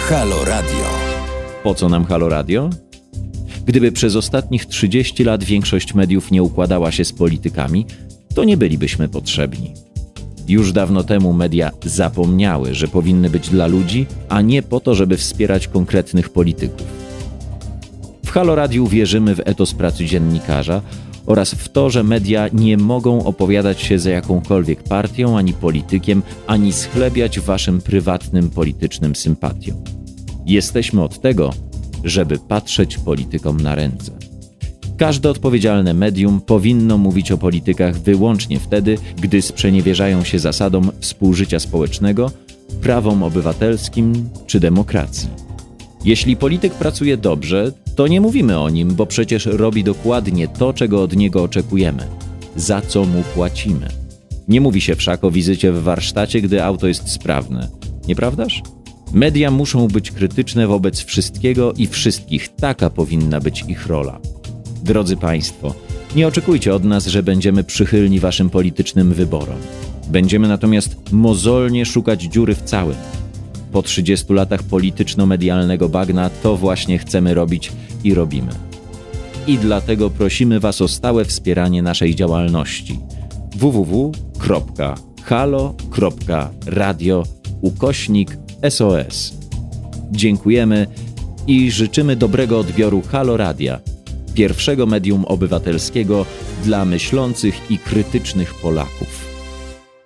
Halo Radio. Po co nam Halo Radio? Gdyby przez ostatnich 30 lat większość mediów nie układała się z politykami, to nie bylibyśmy potrzebni. Już dawno temu media zapomniały, że powinny być dla ludzi, a nie po to, żeby wspierać konkretnych polityków. W Halo Radiu wierzymy w etos pracy dziennikarza oraz w to, że media nie mogą opowiadać się za jakąkolwiek partią ani politykiem, ani schlebiać waszym prywatnym politycznym sympatiom. Jesteśmy od tego, żeby patrzeć politykom na ręce. Każde odpowiedzialne medium powinno mówić o politykach wyłącznie wtedy, gdy sprzeniewierzają się zasadom współżycia społecznego, prawom obywatelskim czy demokracji. Jeśli polityk pracuje dobrze, to nie mówimy o nim, bo przecież robi dokładnie to, czego od niego oczekujemy, za co mu płacimy. Nie mówi się wszak o wizycie w warsztacie, gdy auto jest sprawne. Nieprawdaż? Media muszą być krytyczne wobec wszystkiego i wszystkich. Taka powinna być ich rola. Drodzy Państwo, nie oczekujcie od nas, że będziemy przychylni Waszym politycznym wyborom. Będziemy natomiast mozolnie szukać dziury w całym. Po 30 latach polityczno-medialnego bagna to właśnie chcemy robić i robimy. I dlatego prosimy Was o stałe wspieranie naszej działalności www.halo.radio ukośnik SOS. Dziękujemy i życzymy dobrego odbioru Halo Radia, pierwszego medium obywatelskiego dla myślących i krytycznych Polaków.